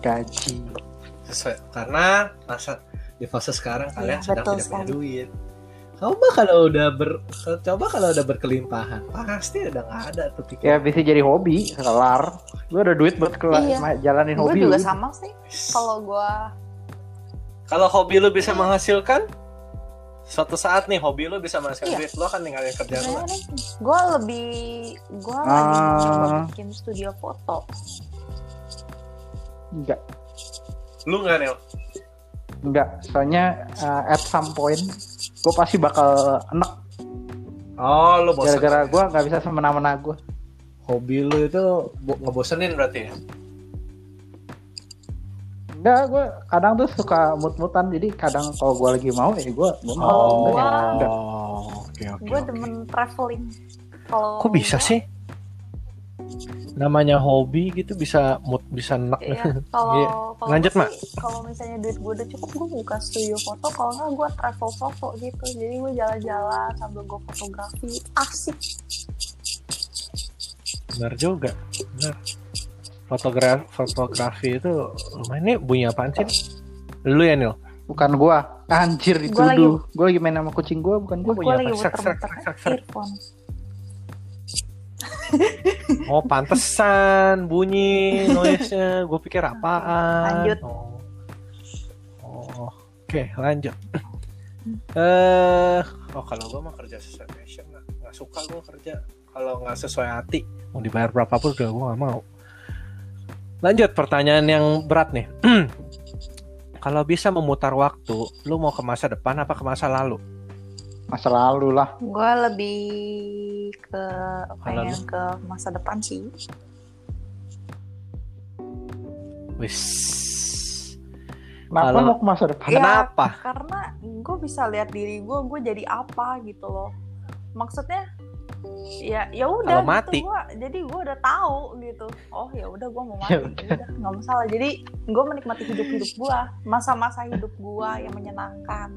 Gaji. Sesuai karena masa di fase sekarang kalian Iya, sedang betul tidak punya duit. Coba kalau udah ber coba kalau udah berkelimpahan pasti udah nggak ada tuh Ya pikiran. bisa jadi hobi, kelar. Gue ada duit buat kelar, Iya. jalanin Gue hobi. juga udah. sama sih. Kalau gue Kalau hobi lu bisa menghasilkan suatu saat nih hobi lu bisa menghasilkan Iya. duit lu akan ninggalin kerjaan lu. gue lebih gue lagi Ah. coba bikin studio foto. Enggak, Lu nggak Nel? enggak. Soalnya uh, at some point gue pasti bakal enek Oh, lu bosan. gara-gara gue nggak bisa semena-mena gue. hobi lu itu bo- ngebosenin berarti ya? Enggak, gue kadang tuh suka mut-mutan. Jadi kadang kalau gue lagi mau ya gue gue mau. Oh, Enggak gua- enggak. oke oke. Gue demen traveling. Kalau Kok bisa gua- sih? Namanya hobi gitu bisa mood bisa enak. Iya, kalau Iya. kalau Lanjut, gua Mak. Kalau misalnya duit gue udah cukup, gue buka studio foto. Kalau nggak, gue travel foto gitu. Jadi gue jalan-jalan sambil gue fotografi. Asik. Benar juga. Benar. Fotografi fotografi itu lumayan nih bunyi apaan sih? Lu ya Nil? Bukan gue. Anjir Gua dituduh. Gue lagi main sama kucing gue, bukan gue. Gua Gue punya lagi apa? Sek, sek. Oh pantesan bunyi noise-nya. Gue pikir apaan. Lanjut. Oh. Oh, Oke lanjut. Eh, oh kalau gue mah kerja sesuai passion nggak nggak suka gue kerja kalau nggak sesuai hati mau dibayar berapapun juga gue nggak mau. Lanjut pertanyaan yang berat nih. kalau bisa memutar waktu, lu mau ke masa depan apa ke masa lalu? masa lalu lah Gue lebih ke pengen lalu? ke masa depan sih. Wis. kenapa mau ke masa depan Iya. Kenapa? Karena gue bisa lihat diri gue, gue jadi apa gitu loh. Maksudnya ya ya udah Kalau mati. gitu gua jadi gue udah tahu gitu oh ya udah gue mau mati Ya ya udah nggak masalah jadi gue menikmati hidup hidup gue masa-masa hidup gue yang menyenangkan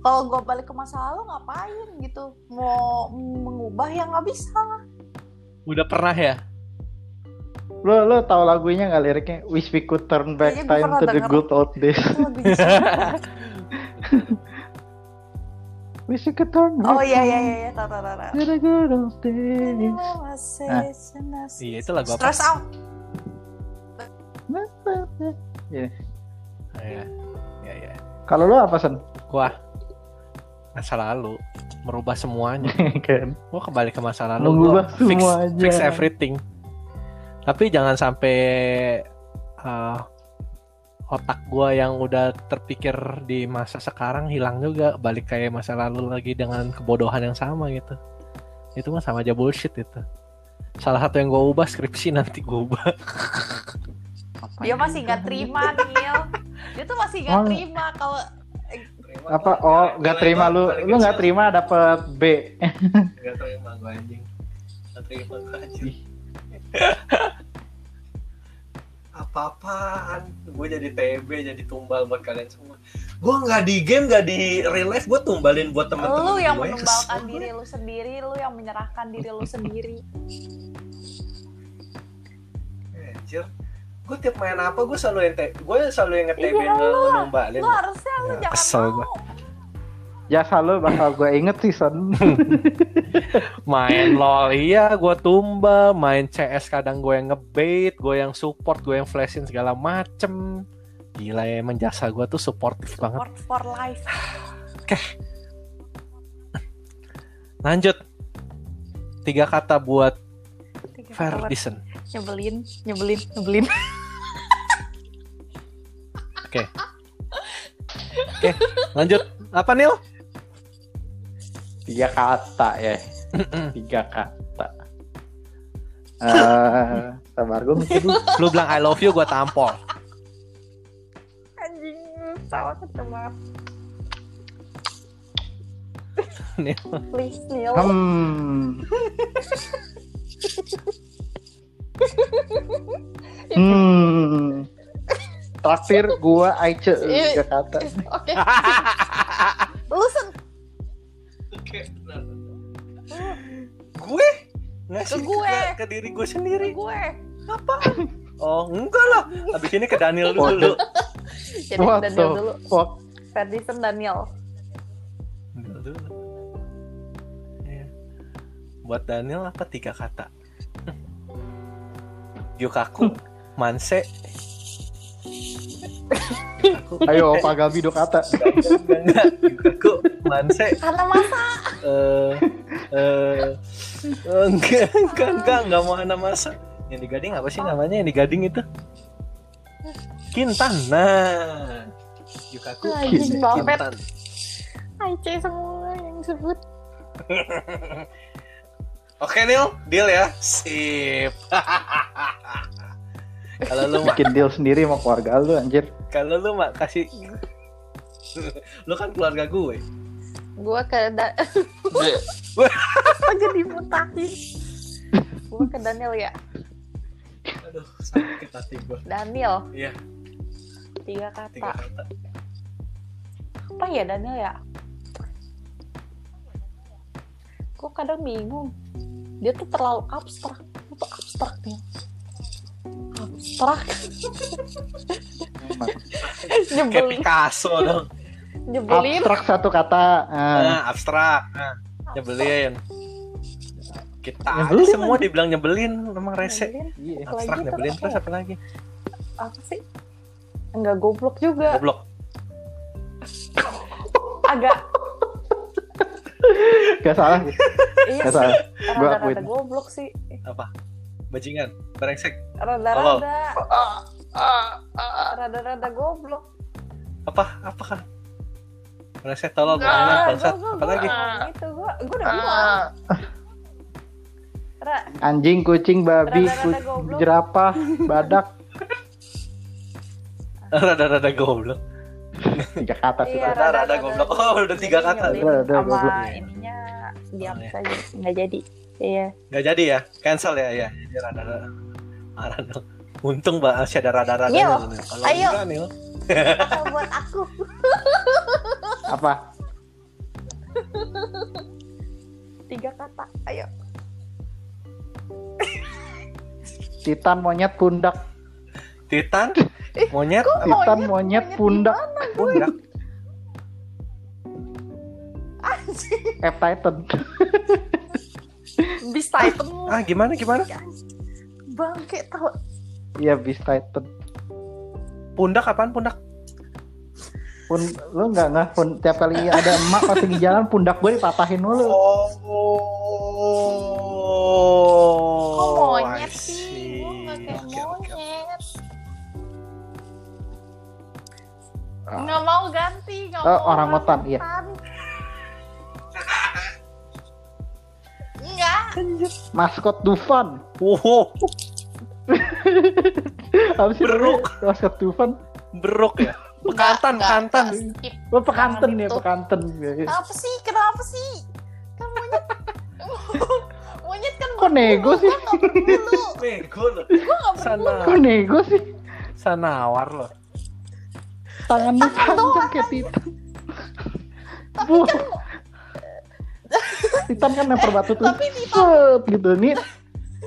kalau gue balik ke masa lalu ngapain gitu mau mengubah yang nggak bisa Udah pernah ya? lo lo tahu lagunya nggak liriknya wish we could turn back Kayaknya time to the denger. good old days wish we could turn back oh iya iya iya iya tahu tahu tahu. to the good old days Iya, itu lagu apa? Stress out. Iya. Iya, iya. kalau lo apa sen Gua masa lalu merubah semuanya. kan Gua kembali ke masa lalu. Mengubah gua fix, semuanya. fix everything. Tapi jangan sampai uh, otak gua yang udah terpikir di masa sekarang hilang juga, balik kayak masa lalu lagi dengan kebodohan yang sama gitu. Itu mah sama aja bullshit itu. Salah satu yang gua ubah skripsi nanti gua ubah. Dia masih nggak terima Nil. Dia tuh masih nggak terima kalau apa? oh nggak terima lu. lu nggak terima dapet B. Gak terima gue anjing. Gak terima gue anjing. Apa-apaan? Gue jadi TB jadi tumbal buat kalian semua. Gue nggak di game nggak di real life Gue tumbalin buat temen-temen lu yang gue. menumbalkan Kesel. diri lu sendiri, lu yang menyerahkan diri lu sendiri. Anjir Gue tiap main apa gue selalu yang Gue selalu yang nge-TB Iya, lah. numbalin Lu harusnya lu Ya, jangan kesel mau. gua. jasa lu bakal gue inget sih son Main lol iya gue tumbal Main CS kadang gue yang ngebait Gue yang support Gue yang flashin segala macem Gila ya emang jasa gue tuh supportif banget Sport for life. Lanjut Tiga kata buat Tiga kata buat Ferdison Nyebelin, nyebelin, nyebelin. Oke. Lanjut. Apa Nil? tiga kata ya. Tiga kata. Eh, sabar gue mikir dulu. Lu bilang I love you gue tampol. Anjing, salah ketebak. Nil. Please Nil. hmm hmm traktir gua Aice tiga kata Oke. Lu sen Oke Gue? Ngasih Ke gue. ke, ke diri gue sendiri gue. Apaan? Oh enggak lah Abis ini ke Daniel dulu Jadi What Daniel dulu. fuck Ferdison Daniel. Daniel dulu Iya. Buat Daniel apa tiga kata? Yukaku. Manse. Ayo Pak Gabi dua kata. Enggak. Yukaku Manse. Karena masa. Eh eh enggak enggak enggak enggak mau anak masa. Yang di Gading apa sih namanya? Yang di Gading itu? Kintan. Nah Yukaku. Kintan. Aice semua yang sebut. oke Nil. Deal ya. Sip kalau lu bikin deal sendiri sama keluarga lu anjir kalau lu mak kasih lu kan keluarga gue Gue ke da Apa jadi mutahin? Gue ke Daniel ya. aduh sakit hati gue Daniel iya tiga tiga kata. kata Apa ya Daniel ya? Gue kadang bingung. Dia tuh terlalu abstrak. Itu abstrak Abstrak. kayak. Picasso dong Nyebelin. abstrak satu kata Ah, nah, abstrak nah, nyebelin kita Nyebelin, aja semua dibilang nyebelin emang rese Nyebelin. iya. Abstrak terus nyebelin apa terus apa lagi Apa sih? Enggak goblok juga. goblok Agak gak salah iya gak sih. salah Gua Rada-rada akuin. goblok sih. apa bajingan brengsek Rada-rada. Rada-rada goblok. apa apa kan Brengsek tolong gua- bangsat. Apa lagi? Itu gua gua udah bilang. Ra, Anjing, kucing, babi, ku- jerapah, badak. Rada-rada goblok. Tiga kata sih. Iya. Rada-rada goblok. Oh, udah tiga kata. Rada-rada sama goblok. ininya diam saja nggak jadi iya Nggak jadi ya? Cancel ya? Ya, jadi rada-rada. Rada. Untung mbak masih ada rada-rada. Nil, Kalau ayo. enggak. Apa buat aku Apa? tiga kata ayo Titan monyet pundak. Titan, monyet, Titan monyet pundak. pundak. anjing F Titan. Beast Titan Ah, gimana gimana? bangke tau Iya, Beast Titan. Pundak apaan pundak? Pun lu nggak nggak pun tiap kali ada emak pas lagi jalan pundak gue dipatahin mulu. Oh. kok I monyet sih gue nggak kayak monyet Ah. nggak mau ganti nggak Oh, mau orangutan, iya. Maskot Dufan. Wow, Apa sih Beruk. Maskot Dufan. beruk ya. Nggak, skip. Oh, pekanten Jangan ya, pekanten. apa sih kenapa sih kan monyet monyet kan Kok nego sih? gue nggak berbulu Bego lo. gue berbulu Sana, Kok nego sih? sanawar lo. Tangannya panjang kayak Titan. Bu. Titan kan lempar batu tuh. tapi Titan Set, gitu nih.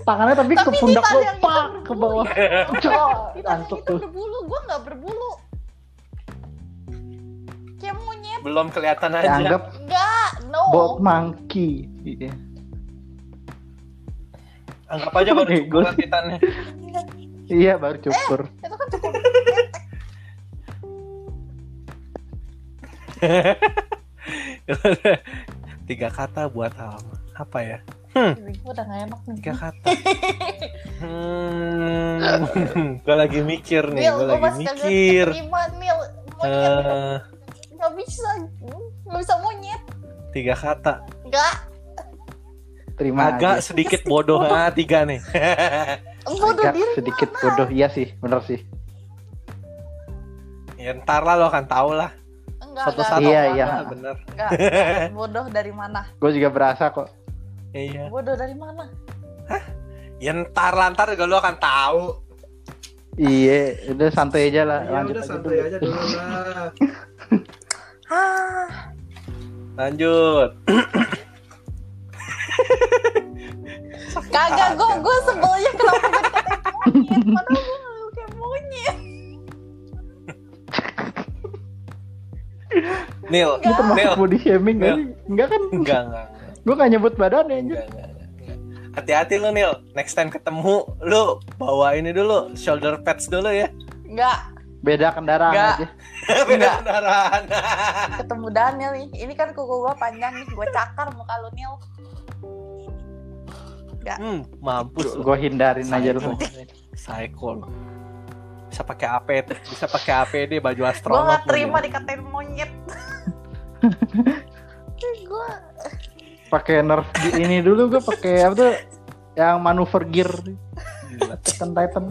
Tangannya tapi, ke Tapi pundak Titan lo pak ke bawah. Cok, itu tuh. berbulu gue nggak berbulu kayak monyet Belum kelihatan aja. Dianggap enggak no bot monkey. Iya. Anggap aja baru sih. titannya. Iya baru cukur. itu kan cukup Tiga kata buat apa? Apa ya? gue udah gak enak nih Tiga kata. Hmm, gue lagi mikir nih, gue lagi mikir. terima monyet Eh, nggak bisa nggak bisa monyet tiga kata. nggak Terima Agak aja. sedikit bodoh ah, tiga nih. bodoh Agak diri sedikit bodoh. Iya sih, bener sih. ya ntar lah lo akan tahu lah. Enggak enggak saat Iya, iya. bener. enggak, enggak. bodoh dari mana Gue juga berasa kok. Iya. bodoh dari mana Ya ntar lah, ntar juga lo akan tahu. Iya, udah santai aja lah. Ya Lanjut udah aja santai dulu. aja dulu lah. ah Lanjut. kagak gue gue sebelnya kenapa gue dikatain monyet padahal gue Nil, Ini termasuk Nil. body shaming Nil. kan? Enggak kan? Enggak, enggak. Gue gak nyebut badannya anjir. Enggak, enggak, enggak. Hati-hati lu Nil, next time ketemu lu bawa ini dulu, shoulder pads dulu ya. nggak Beda kendaraan Enggak. aja. Beda Enggak. kendaraan. ketemu Daniel nih ini kan kuku gue panjang nih gue cakar muka lu Nil Hmm, mampus. Gue hindarin aja lu. Psycho. Bisa pakai APD, bisa pakai APD baju gue astronot. nggak lu, terima Nil. dikatain monyet gue Pakai nerf di- ini dulu gue pakai apa tuh? Yang manuver gear Gila. Titan Titan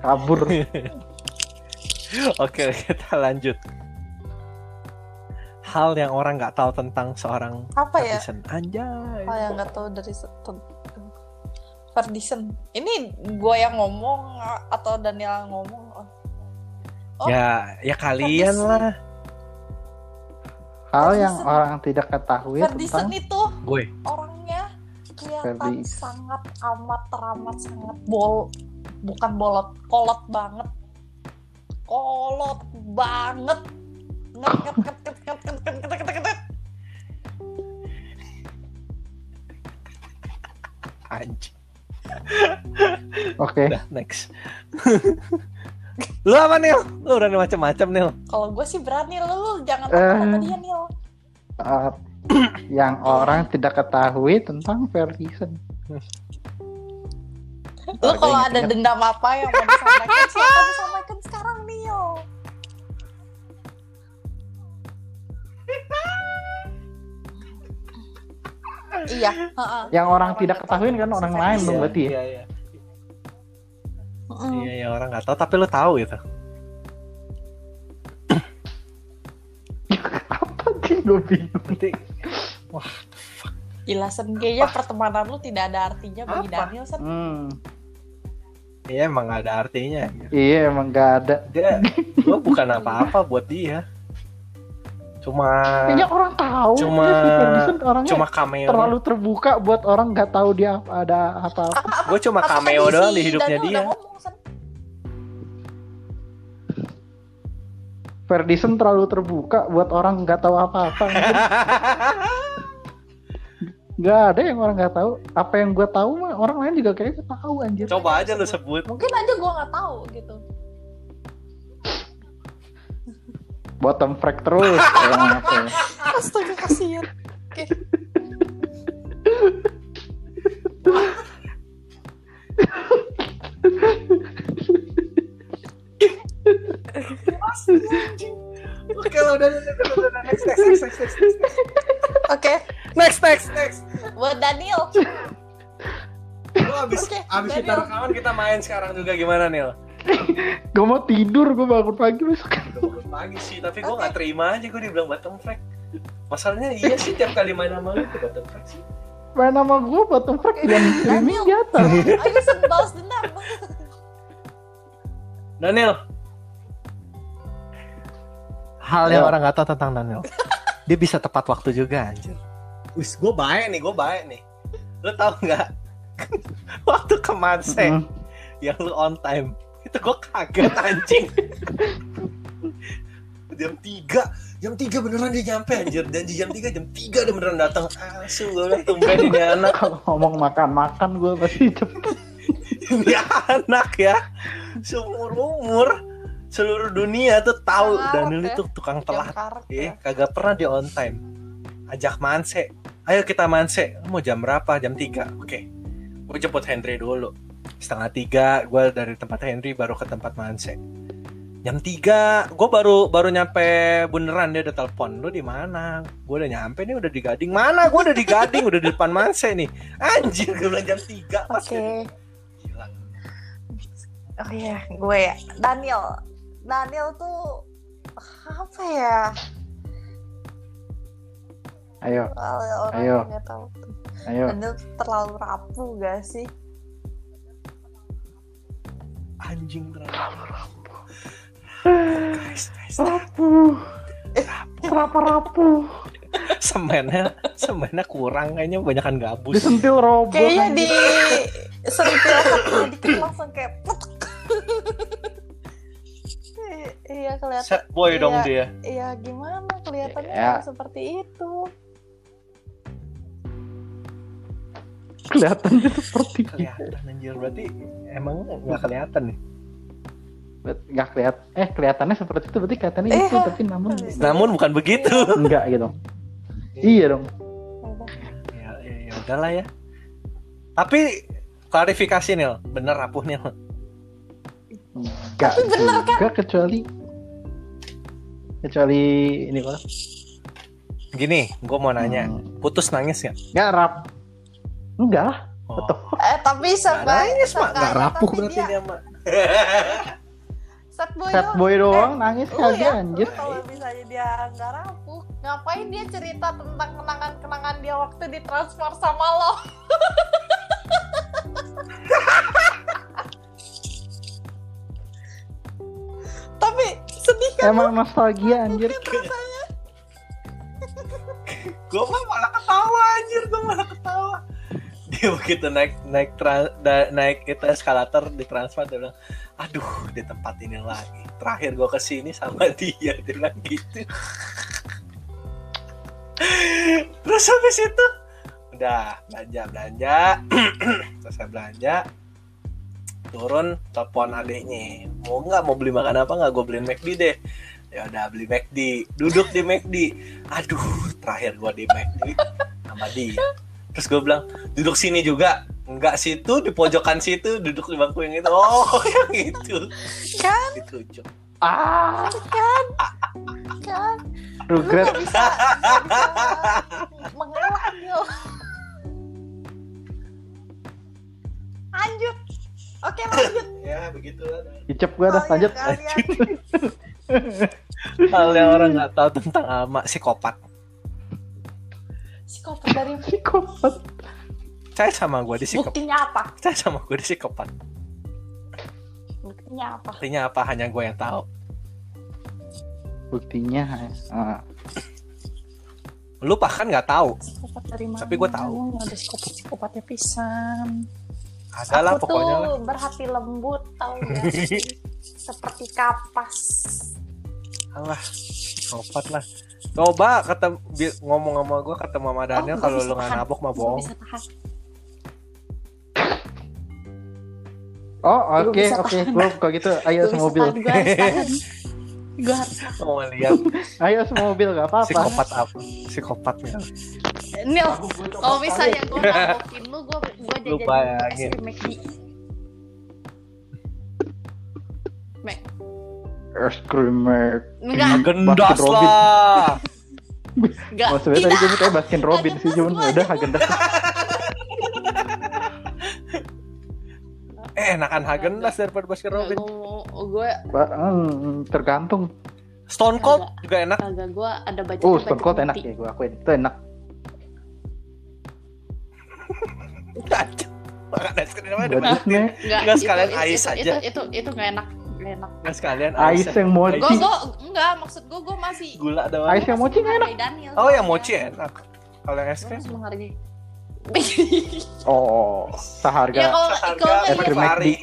kabur. Oke, kita lanjut. Hal yang orang nggak tahu tentang seorang apa ya. Anjay. hal yang nggak tahu dari Ferdison ini gue yang ngomong atau Daniel yang ngomong Ya, oh, ya, ya kalian lah. Hal yang orang tidak ketahui Ferguson tentang itu gue. orangnya kelihatan sangat amat teramat sangat bol bukan bolot kolot banget kolot banget Oke. Okay. Next. Lu apa Nil? Lu udah macam-macam Nil. Kalau gue sih berat Nil, lu jangan eh. takut uh, sama dia ya, Nil. Uh, yang orang tidak ketahui tentang Ferguson. lu kalau gitu ada ingat. dendam apa yang mau disampaikan siapa disampaikan sekarang Nil. iya. Uh -uh. Yang orang, orang tidak ketahui kan orang iya, lain dong iya, berarti. Ya? Iya, iya. Mm. Iya, iya, orang nggak tahu tapi lu tahu gitu. Apa sih gue bingung. Nanti Gila Sen, kayaknya pertemanan lu tidak ada artinya bagi Apa? Daniel Sen. Hmm. Iya emang nggak ada artinya. Iya emang gak ada. Dia, gua bukan apa-apa buat dia. Cuma Kayaknya orang tahu. Cuma- ya, orangnya cuma cameo. terlalu terbuka buat orang nggak tahu dia apa- ada apa-apa. Gue cuma Apa cameo tadi doang di hidupnya dia. Ferguson terlalu terbuka buat orang nggak tahu apa-apa. Nggak ada yang orang nggak tahu. Apa yang gue tahu mah orang lain juga kayaknya tahu anjir. Coba aja lu sebut. Mungkin aja gua nggak tahu gitu. Bottom frag terus. Emang ya? Astaga kasihan. Oke. Oke, udah, next, next, next, next, next, next, Oke, next, next, next. buat Daniel. Lu abis, Oke, abis kita rekaman kita main sekarang juga gimana Nil? Gue mau tidur, gue bangun pagi besok. Pagi sih, tapi gue nggak terima aja gue dibilang bottom frag. Masalahnya iya sih tiap kali main sama lu itu bottom frag sih. Main nama gue bottom frag dan streaming di atas. Ayo balas dendam. Daniel. Hal yang Ya. orang nggak tahu tentang Daniel. Dia bisa tepat waktu juga anjir. Wis, gue baik nih, gue baik nih. Lu tau nggak? waktu ke Manse Mm. yang lu on time itu gue kaget anjing. Jam 3 jam 3 beneran dia nyampe anjir. Dan di jam 3 jam 3 dia beneran datang. Asu gue bilang tumben ini anak. Kalau ngomong makan-makan gue pasti cepet. ini anak ya. Seumur umur seluruh dunia tuh tahu. Daniel ya. itu tukang telat. eh ya. kagak pernah dia on time. Ajak manse. Ayo kita manse. Mau jam berapa? Jam 3 oke. Gue jemput Henry dulu. Setengah tiga gue dari tempat Henry baru ke tempat manse jam 3 gue baru baru nyampe beneran dia udah telepon lu di mana gue udah nyampe nih udah di Gading mana gue udah di Gading udah di depan manse nih anjir gue bilang jam 3 pas Oke. gila Oh iya, gue ya. Daniel. Daniel tuh apa ya? Ayo, Kalau orang Ayo. tahu. ayo. Daniel terlalu rapuh gak sih? anjing terlalu rapuh guys guys Rapuh. Kenapa rapuh? semennya semennya kurang kayaknya banyakan gabus Disentil robot. Kayaknya di sentil dikit langsung kayak iya kelihatan. set boy Iya. dong dia Iya gimana kelihatannya Ya. seperti itu. Kelihatannya seperti itu. kelihatan anjir berarti emang nggak kelihatan nih Nggak kelihatan. Eh, kelihatannya seperti itu. Berarti kelihatannya Iya. itu. Tapi namun namun bukan begitu enggak gitu. Iya dong. Ya, ya, ya udahlah ya tapi klarifikasi nih bener rapuh nih Enggak bener kan? juga kecuali kecuali ini kok. gini gue mau nanya Hmm. putus nangis nggak Enggak rap. Enggak lah. oh. Eh tapi Nggak seenggaknya nangis mak nggak rapuh berarti dia dia mak sad boy Sad doang. boy doang nangis Lu kagak ya, anjir. kalau misalnya dia nggak rapuh, ngapain dia cerita tentang kenangan-kenangan dia waktu ditransfer sama lo? Tapi sedih kan? Emang nostalgia anjir. gue mah malah ketawa anjir gue malah ketawa dia begitu naik naik tra- da- naik itu eskalator di transfer dia bilang aduh di tempat ini lagi. Terakhir gue ke sini sama dia dia bilang gitu. Terus habis itu udah belanja belanja. Selesai belanja turun telepon adeknya mau nggak mau beli makan apa nggak? Gue beliin McD deh. Ya udah beli McD duduk di McD aduh terakhir gua di McD sama dia terus gue bilang duduk sini juga. Nggak situ di pojokan situ duduk di bangku yang itu. Oh yang itu. Kan? Itu ah. Kan? Kan? Regret bisa mengalah yo. Lanjut. Oke lanjut. Ya begitu icep gue dah oh, iya, lanjut. lanjut hal yang orang nggak tahu tentang ama psikopat. Psikopat dari Psikopat. saya sama gue di psikopat buktinya apa? saya sama gue di psikopat Buktinya apa? artinya apa hanya gue yang tahu Buktinya. ah. lu bahkan nggak tahu Psikopat dari mana? Tapi gua tahu. Nggak ada psikopat psikopatnya pisan. ada lah Aku pokoknya tuh lah berhati lembut tau gak sih? Seperti kapas. alah psikopat lah coba ketemu ngomong sama gue ketemu sama Daniel Oh, kalau lu nggak nabok mah bohong. Oh oke oke. tahan. Gue kok gitu. Ayo semobil. Gua harus lihat Ayo semobil gak apa-apa. psikopat apa psikopatnya Nil, kalau misalnya gue nabokin lu, gue gue Lu jajan es krim McD. Mac, Es krim enggak, gendas lah enggak. Sebenarnya tadi gue minta Baskin Robin sih cuman gua udah Hagen Dazs. eh enakan Hagen Dazs daripada Baskin Enggak, Robin gua- gue Ba- hmm, tergantung. Stone Cold juga enak agak gue ada baca Oh Stone Cold enak ya gue akuin. Itu enak. makan es krim namanya Buat dimarahin. snack. Enggak, Enggak, sekalian ais itu, aja. Itu itu itu enggak enak, enak. Nggak sekalian Ais yang mochi. Gue gue enggak maksud gue gue masih gula doang Ais yang mochi enak. Daniel. oh yang mochi enak kalau yang es Gue krim masih menghargai. Oh ya seharga. kalau Seharga kalau es krim McFlurry.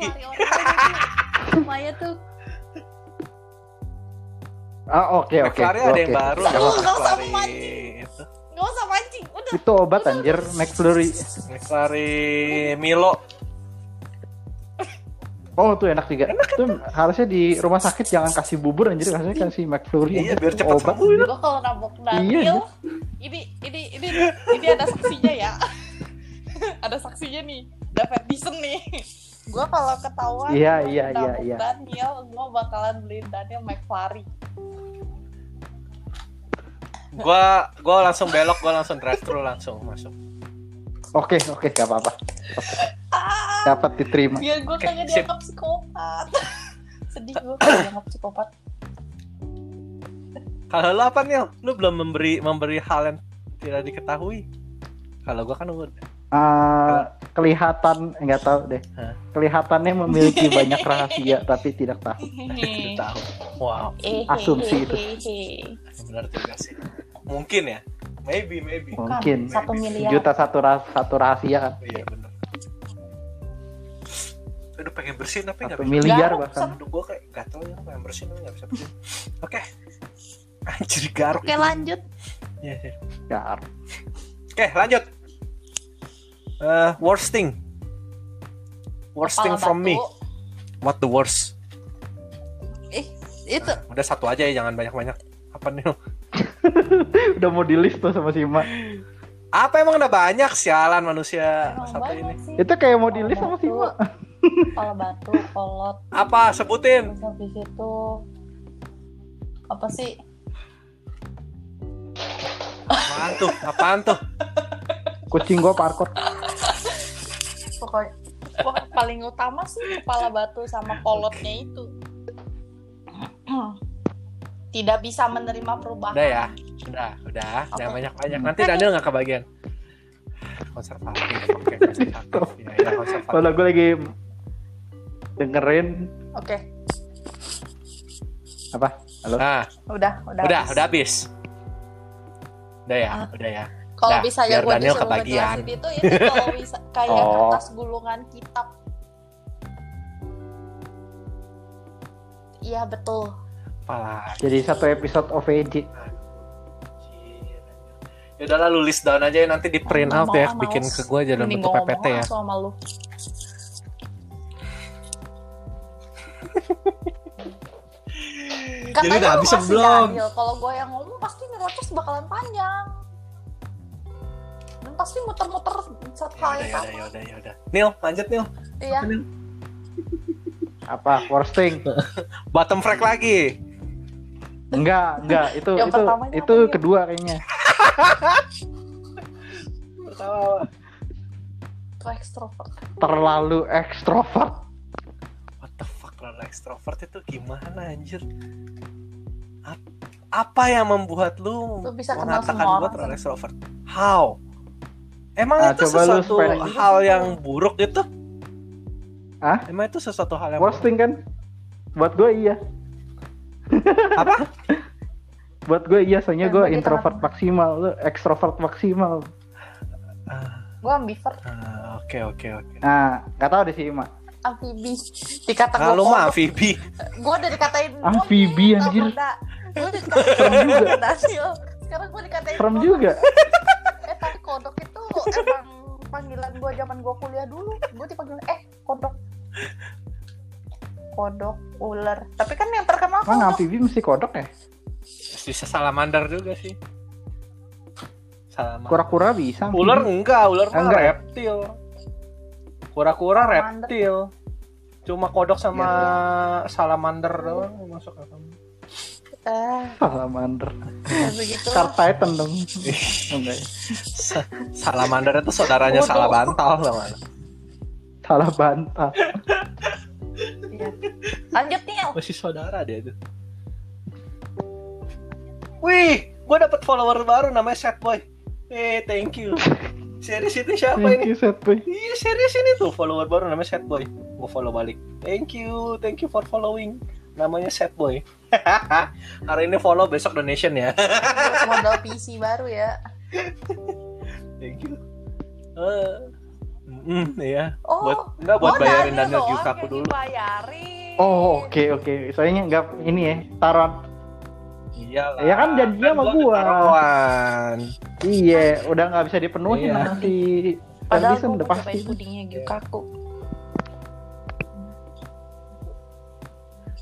lumayan tuh Ah oke oke. McFlurry ada yang baru loh, usah mancing. Itu. nggak usah mancing udah Itu obat anjir McFlurry. McFlurry Milo Oh tuh enak juga. Itu. harusnya di rumah sakit jangan kasih bubur anjir. Harusnya kasih McFlurry. iya biar cepat sembuh gue kalau nabok Iya, Daniel ini ini ini ini ada saksinya ya. Ada saksinya nih. David Dison nih. Gue kalau ketahuan Iya, gua iya, iya, nabok iya. Daniel gue bakalan beliin Daniel McFlurry. Gua gua langsung belok gua langsung drive thru langsung masuk Oke oke gak apa-apa. Dapat diterima. biar gue kagak dianggap psikopat. Sedih gue kalau dianggap psikopat. Kalau lu apa nih lu belum memberi memberi hal yang tidak diketahui? Kalau gua kan udah Ah, kelihatan nggak tahu deh. Hah? Kelihatannya memiliki banyak rahasia tapi tidak tahu. tidak tahu. Wow. Eh, Asumsi itu. benar juga sih. Mungkin ya maybe maybe. Mungkin. Satu miliar. Juta satu ras satu rahasia. Kan. iya benar aduh pengen bersihin tapi nggak Satu bisa? miliar Garuk, bahkan. aduh gua kayak gatel ya pengen bersihin tapi nggak bisa bersihin oke. Anjir garuk. Oke lanjut. Iya, iya. Gar. oke lanjut. Eh, worst thing. Worst thing Kepala from me. batu. what the worst? Eh itu. Udah satu aja ya jangan banyak banyak apa nih Udah mau di list tuh sama si Ma. apa emang udah banyak sialan manusia emang satu banyak ini? sih. Itu kayak mau di list sama si Ma. kepala batu kolot. Apa? Sebutin. Terus habis itu apa sih? Apaan tuh? Apaan tuh? Kucing gua pokoknya pokoknya paling utama sih kepala batu sama kolotnya itu tidak bisa menerima perubahan. Udah ya? Udah udah. Jangan Oke. banyak banyak nanti Daniel nggak kebagian. Konservatif oke konservatif. Ya, ya konservatif. Kalau gue lagi dengerin. Oke. Apa? Halo. nah udah udah udah habis. udah habis. Udah ya Ah. udah ya. Kalau Dah, bisa ya gue Daniel disuruh kebagian. ngejelasin itu itu kalau bisa kayak Oh. kertas gulungan kitab. Iya betul apalah Jadi satu episode OVJ. ya udah lalu list down aja ya nanti di print Nggak out ya ah, bikin ke gue dalam bentuk ngomong PPT ya sama lu. Jadi udah lu habis masih belum? Daniel. Kalau gue yang ngomong pasti ngerocos bakalan panjang. Dan pasti muter-muter satu ya hal udah yang ya udah ya udah ya udah Nil lanjut Nil Iya. Apa? Worst thing? bottom frag lagi Enggak, enggak. Itu Yang itu itu apa, kedua kayaknya. pertama Itu ekstrovert. Terlalu ekstrovert. extrovert itu gimana anjir? Ap- apa yang membuat lu, Lu bisa kenal mengatakan semua gua orang, terlalu extrovert? How? Emang Ah, itu sesuatu spend- hal yang buruk itu? Ah? Emang itu sesuatu hal yang Posting kan? Buat gue iya. Apa? Buat gue iya, soalnya gue introvert tengah-tengah. maksimal, lu ekstrovert maksimal. Ah, gue ambivert ah, Oke oke oke. Nah, nggak tahu deh sih, Mak. amfibi dikata Nah, lu gue mah amfibi. gue udah dikatain Amfibi, anjir. gue udah dikatain Serem juga. sekarang gue dikatain Serem juga. eh tapi kodok itu emang panggilan gue zaman gue kuliah dulu gue dipanggil eh kodok kodok ular tapi kan yang Emang amfibi mesti kodok ya? Bisa salamander juga sih. Salamander. Kura-kura bisa. amfibi. Ular enggak, ular mah Enggak ya? reptil. Kura-kura reptil. Cuma kodok sama Iya, salamander doang masuk akal. eh Salamander. ya begitu Star Titan dong. Oh, ya? Sa- salamander itu saudaranya Bodoh. salah bantal? Salah bantah. Lanjut nih. Masih saudara dia itu. Wih, gue dapet follower baru namanya Setboy. Eh, thank you. Serius itu siapa Thank ini? you, set boy. Iya serius ini tuh follower baru namanya Setboy. Gue follow balik. Thank you, thank you for following. Namanya Setboy. Hari ini follow, besok donation ya. Modal PC baru ya Thank you. Eh, mm, iya. oh Buat enggak buat oh, bayarin Daniel Yukaku dulu. dibayarin. Oh, oke oke. Soalnya nggak ini ya, taruhan. Iya lah. Ya kan janjinya sama gua. ketaruhan. Iya, udah nggak bisa dipenuhin Iya. nanti. Padahal gue udah pasti. pudingnya Gyukaku.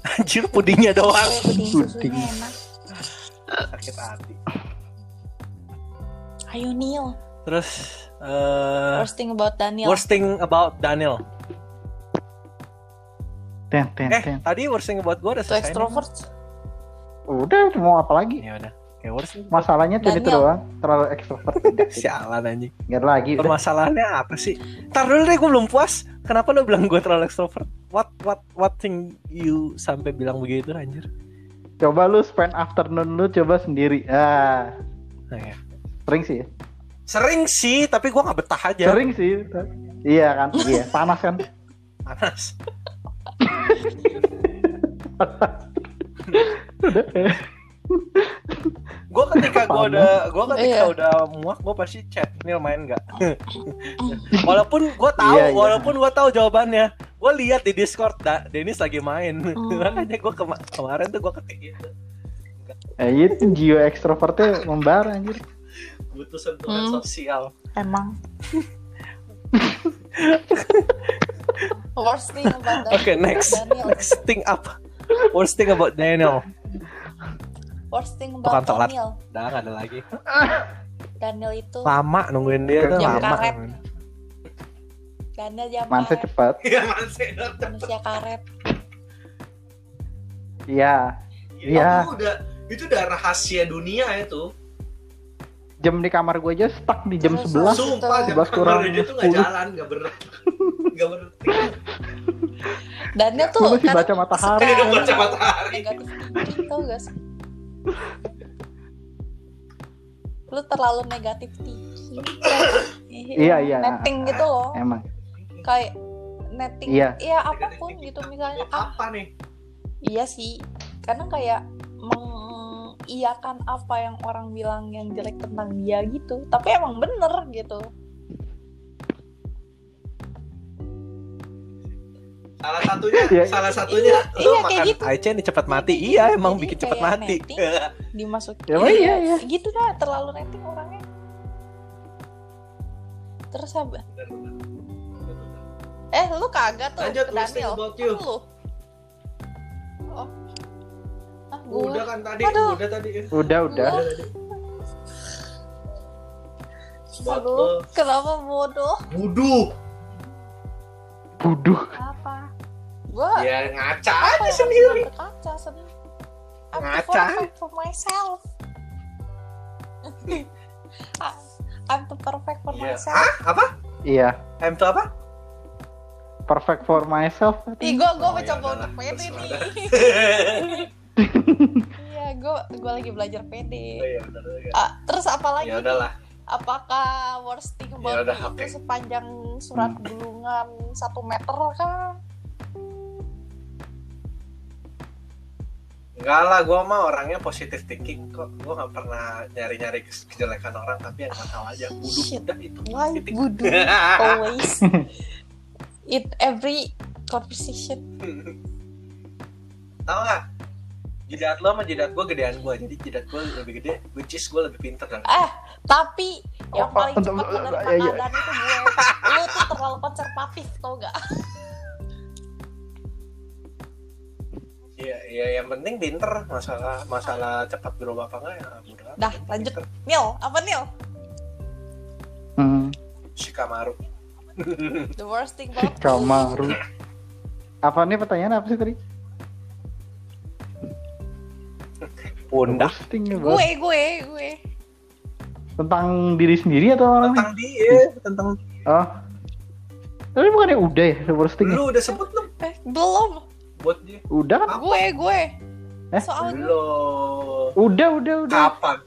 Anjir pudingnya doang. Oh, puding enak. Sakit hati. Ayo Neil. Terus eh First thing about Daniel. worst thing about Daniel. Ten, ten, Eh, ten. tadi worst thing about gue udah Itu selesai. extrovert. Udah, mau apa lagi? Ya udah. Kayak worst. Masalahnya tadi itu doang, terlalu ekstrovert. Sialan anjing. Nggak lagi. Permasalahannya apa sih? Ntar dulu deh gue belum puas. Kenapa lo bilang gue terlalu extrovert? What what what thing you sampai bilang begitu anjir? Coba lu spend afternoon lu coba sendiri. Ah, Nah, ya. sering sih. ya. Sering sih, tapi gue nggak betah aja. Sering sih. Iya kan? Iya, panas kan? Panas. Udah. Gue ketika gue udah gue ketika Iya. udah muak gue pasti chat Nil main nggak? walaupun gue tahu, Iya, iya. walaupun gue tahu jawabannya, gue lihat di Discord da Dennis lagi main. Hmm. Makanya gue kema- kemarin tuh gue ketik gitu. Eh, itu jiwa ekstrovertnya membara anjir. Butuh sentuhan Hmm. sosial. Emang. Worst thing about Daniel. Oke next, Daniel. next thing apa? Worst thing about Daniel. Worst thing Tukang about telat. Daniel. Udah nggak ada lagi. Daniel itu Lama nungguin dia tuh lama. karet. Daniel jam Mansa karet. cepat. Iya masih. Manusia karet. Iya. Iya. Itu udah itu udah rahasia dunia itu. Jam di kamar gue aja stuck di jam 11. Sumpah jam 11 kurang dia tuh nggak 10. jalan, nggak ber nggak ber Daniel tuh masih kadang baca matahari. Suka baca matahari. Negatif thinking tau gak sih? Lu terlalu negatif thinking. Iya, iya. Netting gitu loh. Emang. Kayak netting. Iya. Iya apa pun gitu misalnya. Ah, apa nih? iya sih. Karena kayak mengiyakan apa yang orang bilang yang jelek tentang dia gitu. Tapi emang bener gitu. Salah satunya, Iya. salah satunya Iya, lu iya, kayak makan gitu. Aichen nih cepat mati. Jadi- Iya, emang jadi bikin cepat mati. Dimasukin. Ya, iya, iya. Gitu dah terlalu netting orangnya. Terus apa? Eh, lu kagak tuh Lanjut, Daniel. about you. Lu. Gua. Udah kan tadi, Aduh. udah tadi. Udah, udah. Buat Aduh, lo. kenapa bodoh? Wuduh. Buduh. Apa? Gua Ya ngaca apa aja sendiri. berkaca sendiri? I'm Ngaca. too perfect for myself. Ah, I'm too perfect for Iya. myself. Hah? Apa? Iya. I'm to apa? perfect for myself. Ih, gue gue mencoba untuk dah. Iya, gue gue lagi belajar pede. Oh, ya udah, ya. Ah, terus apa lagi? Ya udahlah. Apakah worst thing about Ya itu sepanjang surat gulungan satu meter kah? Enggak lah, gue mah orangnya positive thinking kok. Gue nggak pernah nyari-nyari ke- kejelekan orang, tapi yang nggak tahu aja. Shit. udah itu. Why always in every conversation? tahu nggak? Jidat lo sama jidat gue gedean gue, jadi jidat gue lebih gede, which is gue lebih pinter dari Eh, tapi yang Oh, paling untuk- cepat menerima iya, iya. keadaan itu gue. Lu tuh terlalu konservatif tau gak? Iya, iya yang penting pinter. Masalah masalah cepat berubah apa enggak ya mudah. Dah, lanjut. Nil, apa Nil? Hmm, Shikamaru. The worst thing about you. Kamaru. Apa nih pertanyaan apa sih tadi? Pundak ya. Gue, gue, gue. Tentang diri sendiri atau orang tentang dia, tentang Oh. Tapi bukannya udah ya roasting? ya? lu udah sebut belum Eh, belum. buat dia? Udah kan? Apa? Gue, gue. Eh? Soalnya Belum. Udah, udah, udah. Kapan?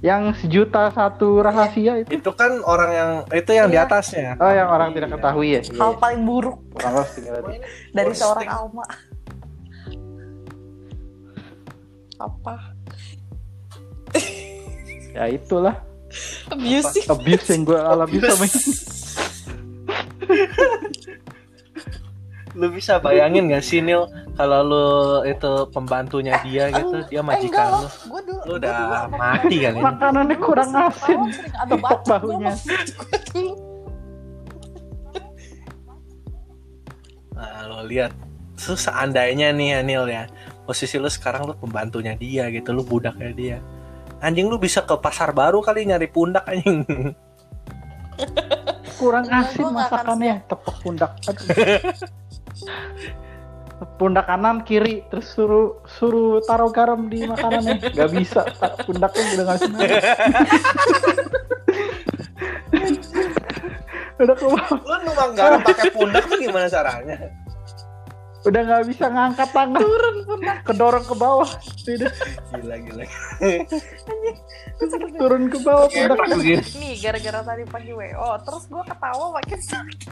Yang sejuta satu rahasia itu. Itu kan orang yang itu yang di Iya. atasnya. Oh, yang orang tidak ketahui ya? hal paling buruk ya dari seorang. Alma. Apa? Ya itulah Abusive. abuse yang gue alami sama ini. lu bisa bayangin gak sih Nil kalau lu itu pembantunya dia gitu, dia Eh, majikan loh. lu. Lu gua udah dulu apa- mati kali ini. Makanannya kurang asin. gue dulu. Nah, lo lihat. Seandainya nih ya Nil ya, posisi lu sekarang lu pembantunya dia gitu, lu budaknya dia. Anjing lu bisa ke pasar baru kali nyari pundak anjing. Kurang asin masakannya. Tepuk pundak. Pundak kanan kiri terus suruh suruh taruh garam di makanannya nggak bisa Ta- pundaknya udah nggak bisa udah ke bawah. Lu nuang garam pakai pundak tuh gimana caranya? Udah nggak bisa ngangkat tangan turun kedorong ke bawah tidak Gila gila. turun ke bawah pundaknya begini. Nih gara-gara tadi pagi WO, terus gue ketawa makin sakit.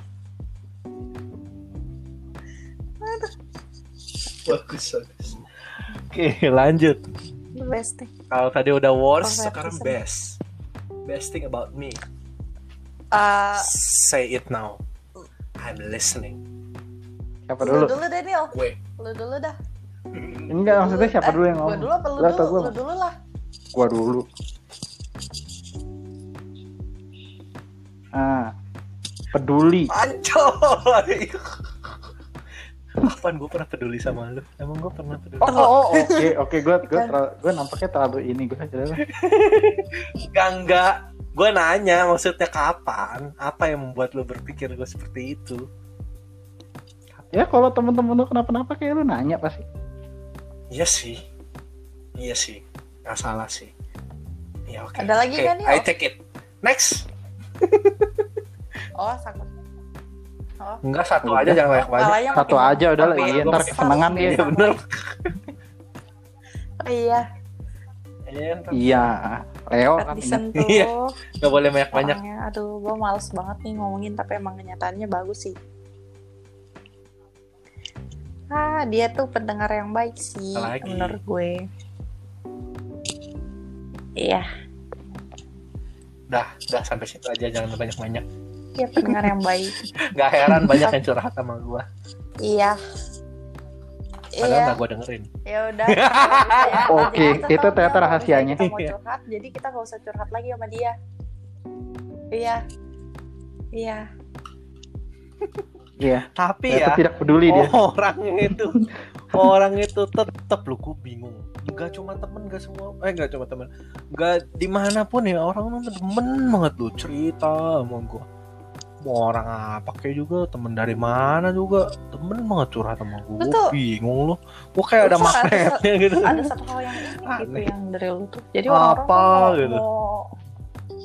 Bagus bagus. Oke, lanjut. The best thing. Kalau tadi udah worst, Perfect sekarang best. Best thing about me. Uh, Say it now. I'm listening. Siapa lu dulu dulu deh Nil. Gue. Lu dulu dah. enggak maksudnya siapa Eh, dulu yang Gue ngomong dulu apa lu Lu atau dulu? gua? Lu dulu lah. gua dulu ah peduli Ancoy. Kapan gue pernah peduli sama lu? Emang gue pernah peduli? oh oh, oh, oke oke gua gua terlalu, gua nampaknya terlalu ini gua aja Enggak, enggak. Gue nanya maksudnya kapan? Apa yang membuat lu berpikir gue seperti itu? Ya kalau temen-temen lu kenapa-napa kayak lu nanya pasti Iya sih. Iya sih. Gak salah sih. Ya oke. Ada lagi Oke, kan, Nil? I take it. Next. Oh, sakit. Enggak satu Udah. aja jangan banyak-banyak. Kepalanya satu makin- aja udah lah iya ntar kesenangan dia Iya bener. Oh, iya. Iya, iya Leo kan disentuh. Iya. Gak boleh banyak-banyak. Orangnya, aduh, gue males banget nih ngomongin, tapi emang kenyataannya bagus sih. Ah, dia tuh pendengar yang baik sih, Apalagi? menurut gue. Iya, Dah, dah sampai situ aja jangan banyak-banyak. dia pendengar yang baik. Gak heran banyak yang curhat sama gue. Iya. Padahal Iya, gak gue dengerin. ya udah. Ya, Oke, itu ternyata kalau rahasianya. Kita mau Iya. curhat, jadi kita gak usah curhat lagi sama dia. Iya. Iya. iya. Tapi ya, tidak peduli dia. orang itu orang itu tetap lu gue bingung. Gak cuma temen gak semua eh gak cuma temen. Gak di mana pun ya orang tuh demen banget lu cerita sama gue mau orang apa kayak juga temen dari mana juga. Temen banget curhat sama gue tuh- bingung lu gue kayak ada magnetnya gitu. ada satu hal yang unik gitu Aneh. yang dari lu tuh. Jadi orang-orang Apa mau, gitu? mau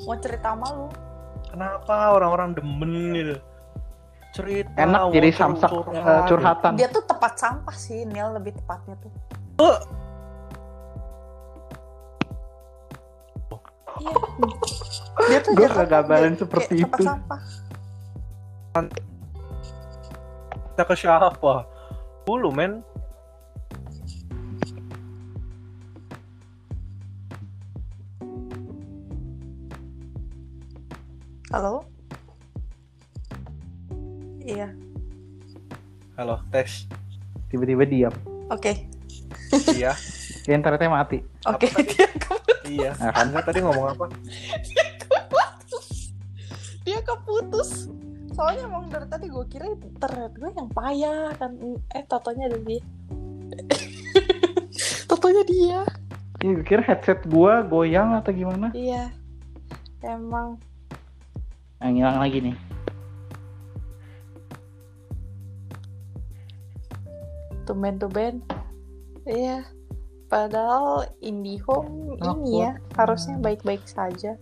mau cerita sama lu. kenapa orang-orang demen gitu cerita Enak jadi samsak curhat. eh, curhatan. Dia tuh tepat sampah sih, Nil lebih tepatnya tuh. Iya. Dia tuh Gue kegagalan kayak- seperti kayak itu. sampah. kita ke siapa dulu men Halo? Iya, halo tes Tiba-tiba diam. oke. iya Ya internetnya mati. Oke, dia ke- iya Nah, kan? Tadi ngomong apa dia keputus. Soalnya emang dari tadi gue kira internet gue yang payah kan. Eh, totonya ada dia. totonya dia. Iya, gue kira headset gua goyang atau gimana? Iya. Emang Nah, ngilang lagi nih. Tumben-tumben. Iya. Padahal IndiHome Oh, ini ya harusnya baik-baik saja.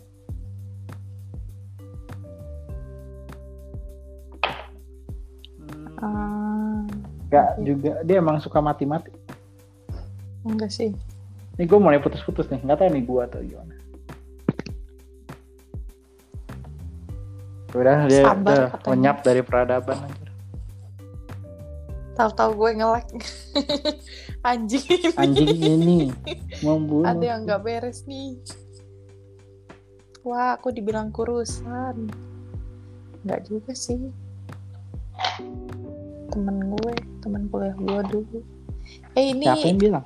Ah, Enggak juga, dia emang suka mati-mati. enggak sih. Ini gue mulai putus-putus nih, nggak tahu nih gua atau gimana. Udah dia Sabar udah lenyap dari peradaban anjir. Tahu-tahu gue nge-lag. Anjing ini. Anjing ini membunuh. Ada yang nggak beres nih. Wah, aku dibilang kurusan. Nggak juga sih. Temen gue, temen kuliah gue dulu. Eh ini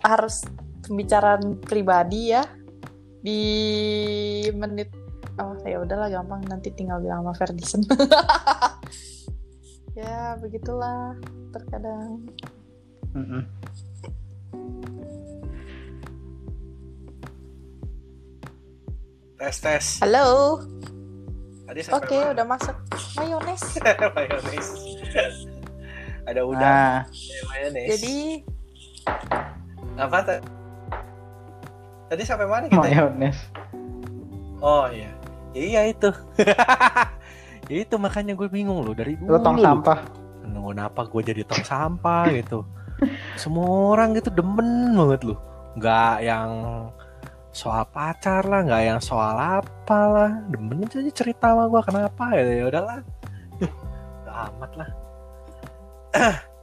harus pembicaraan pribadi ya di menit oh ya udahlah gampang nanti tinggal bilang sama Ferdison ya begitulah terkadang. Mm-mm. tes tes. Halo. Tadi oke udah masuk mayones. Mayones. Ada udang. Nah, mayones. Jadi apa ta- tadi sampai mana kita mayones. oh iya. Ya, iya itu ya itu makanya gue bingung loh dari dulu Lo tong sampah. kenapa gue jadi tong sampah gitu? Semua orang gitu demen banget loh. Nggak yang soal pacar lah nggak yang soal apa lah demen aja cerita sama gue kenapa ya ya udahlah. Udah amat lah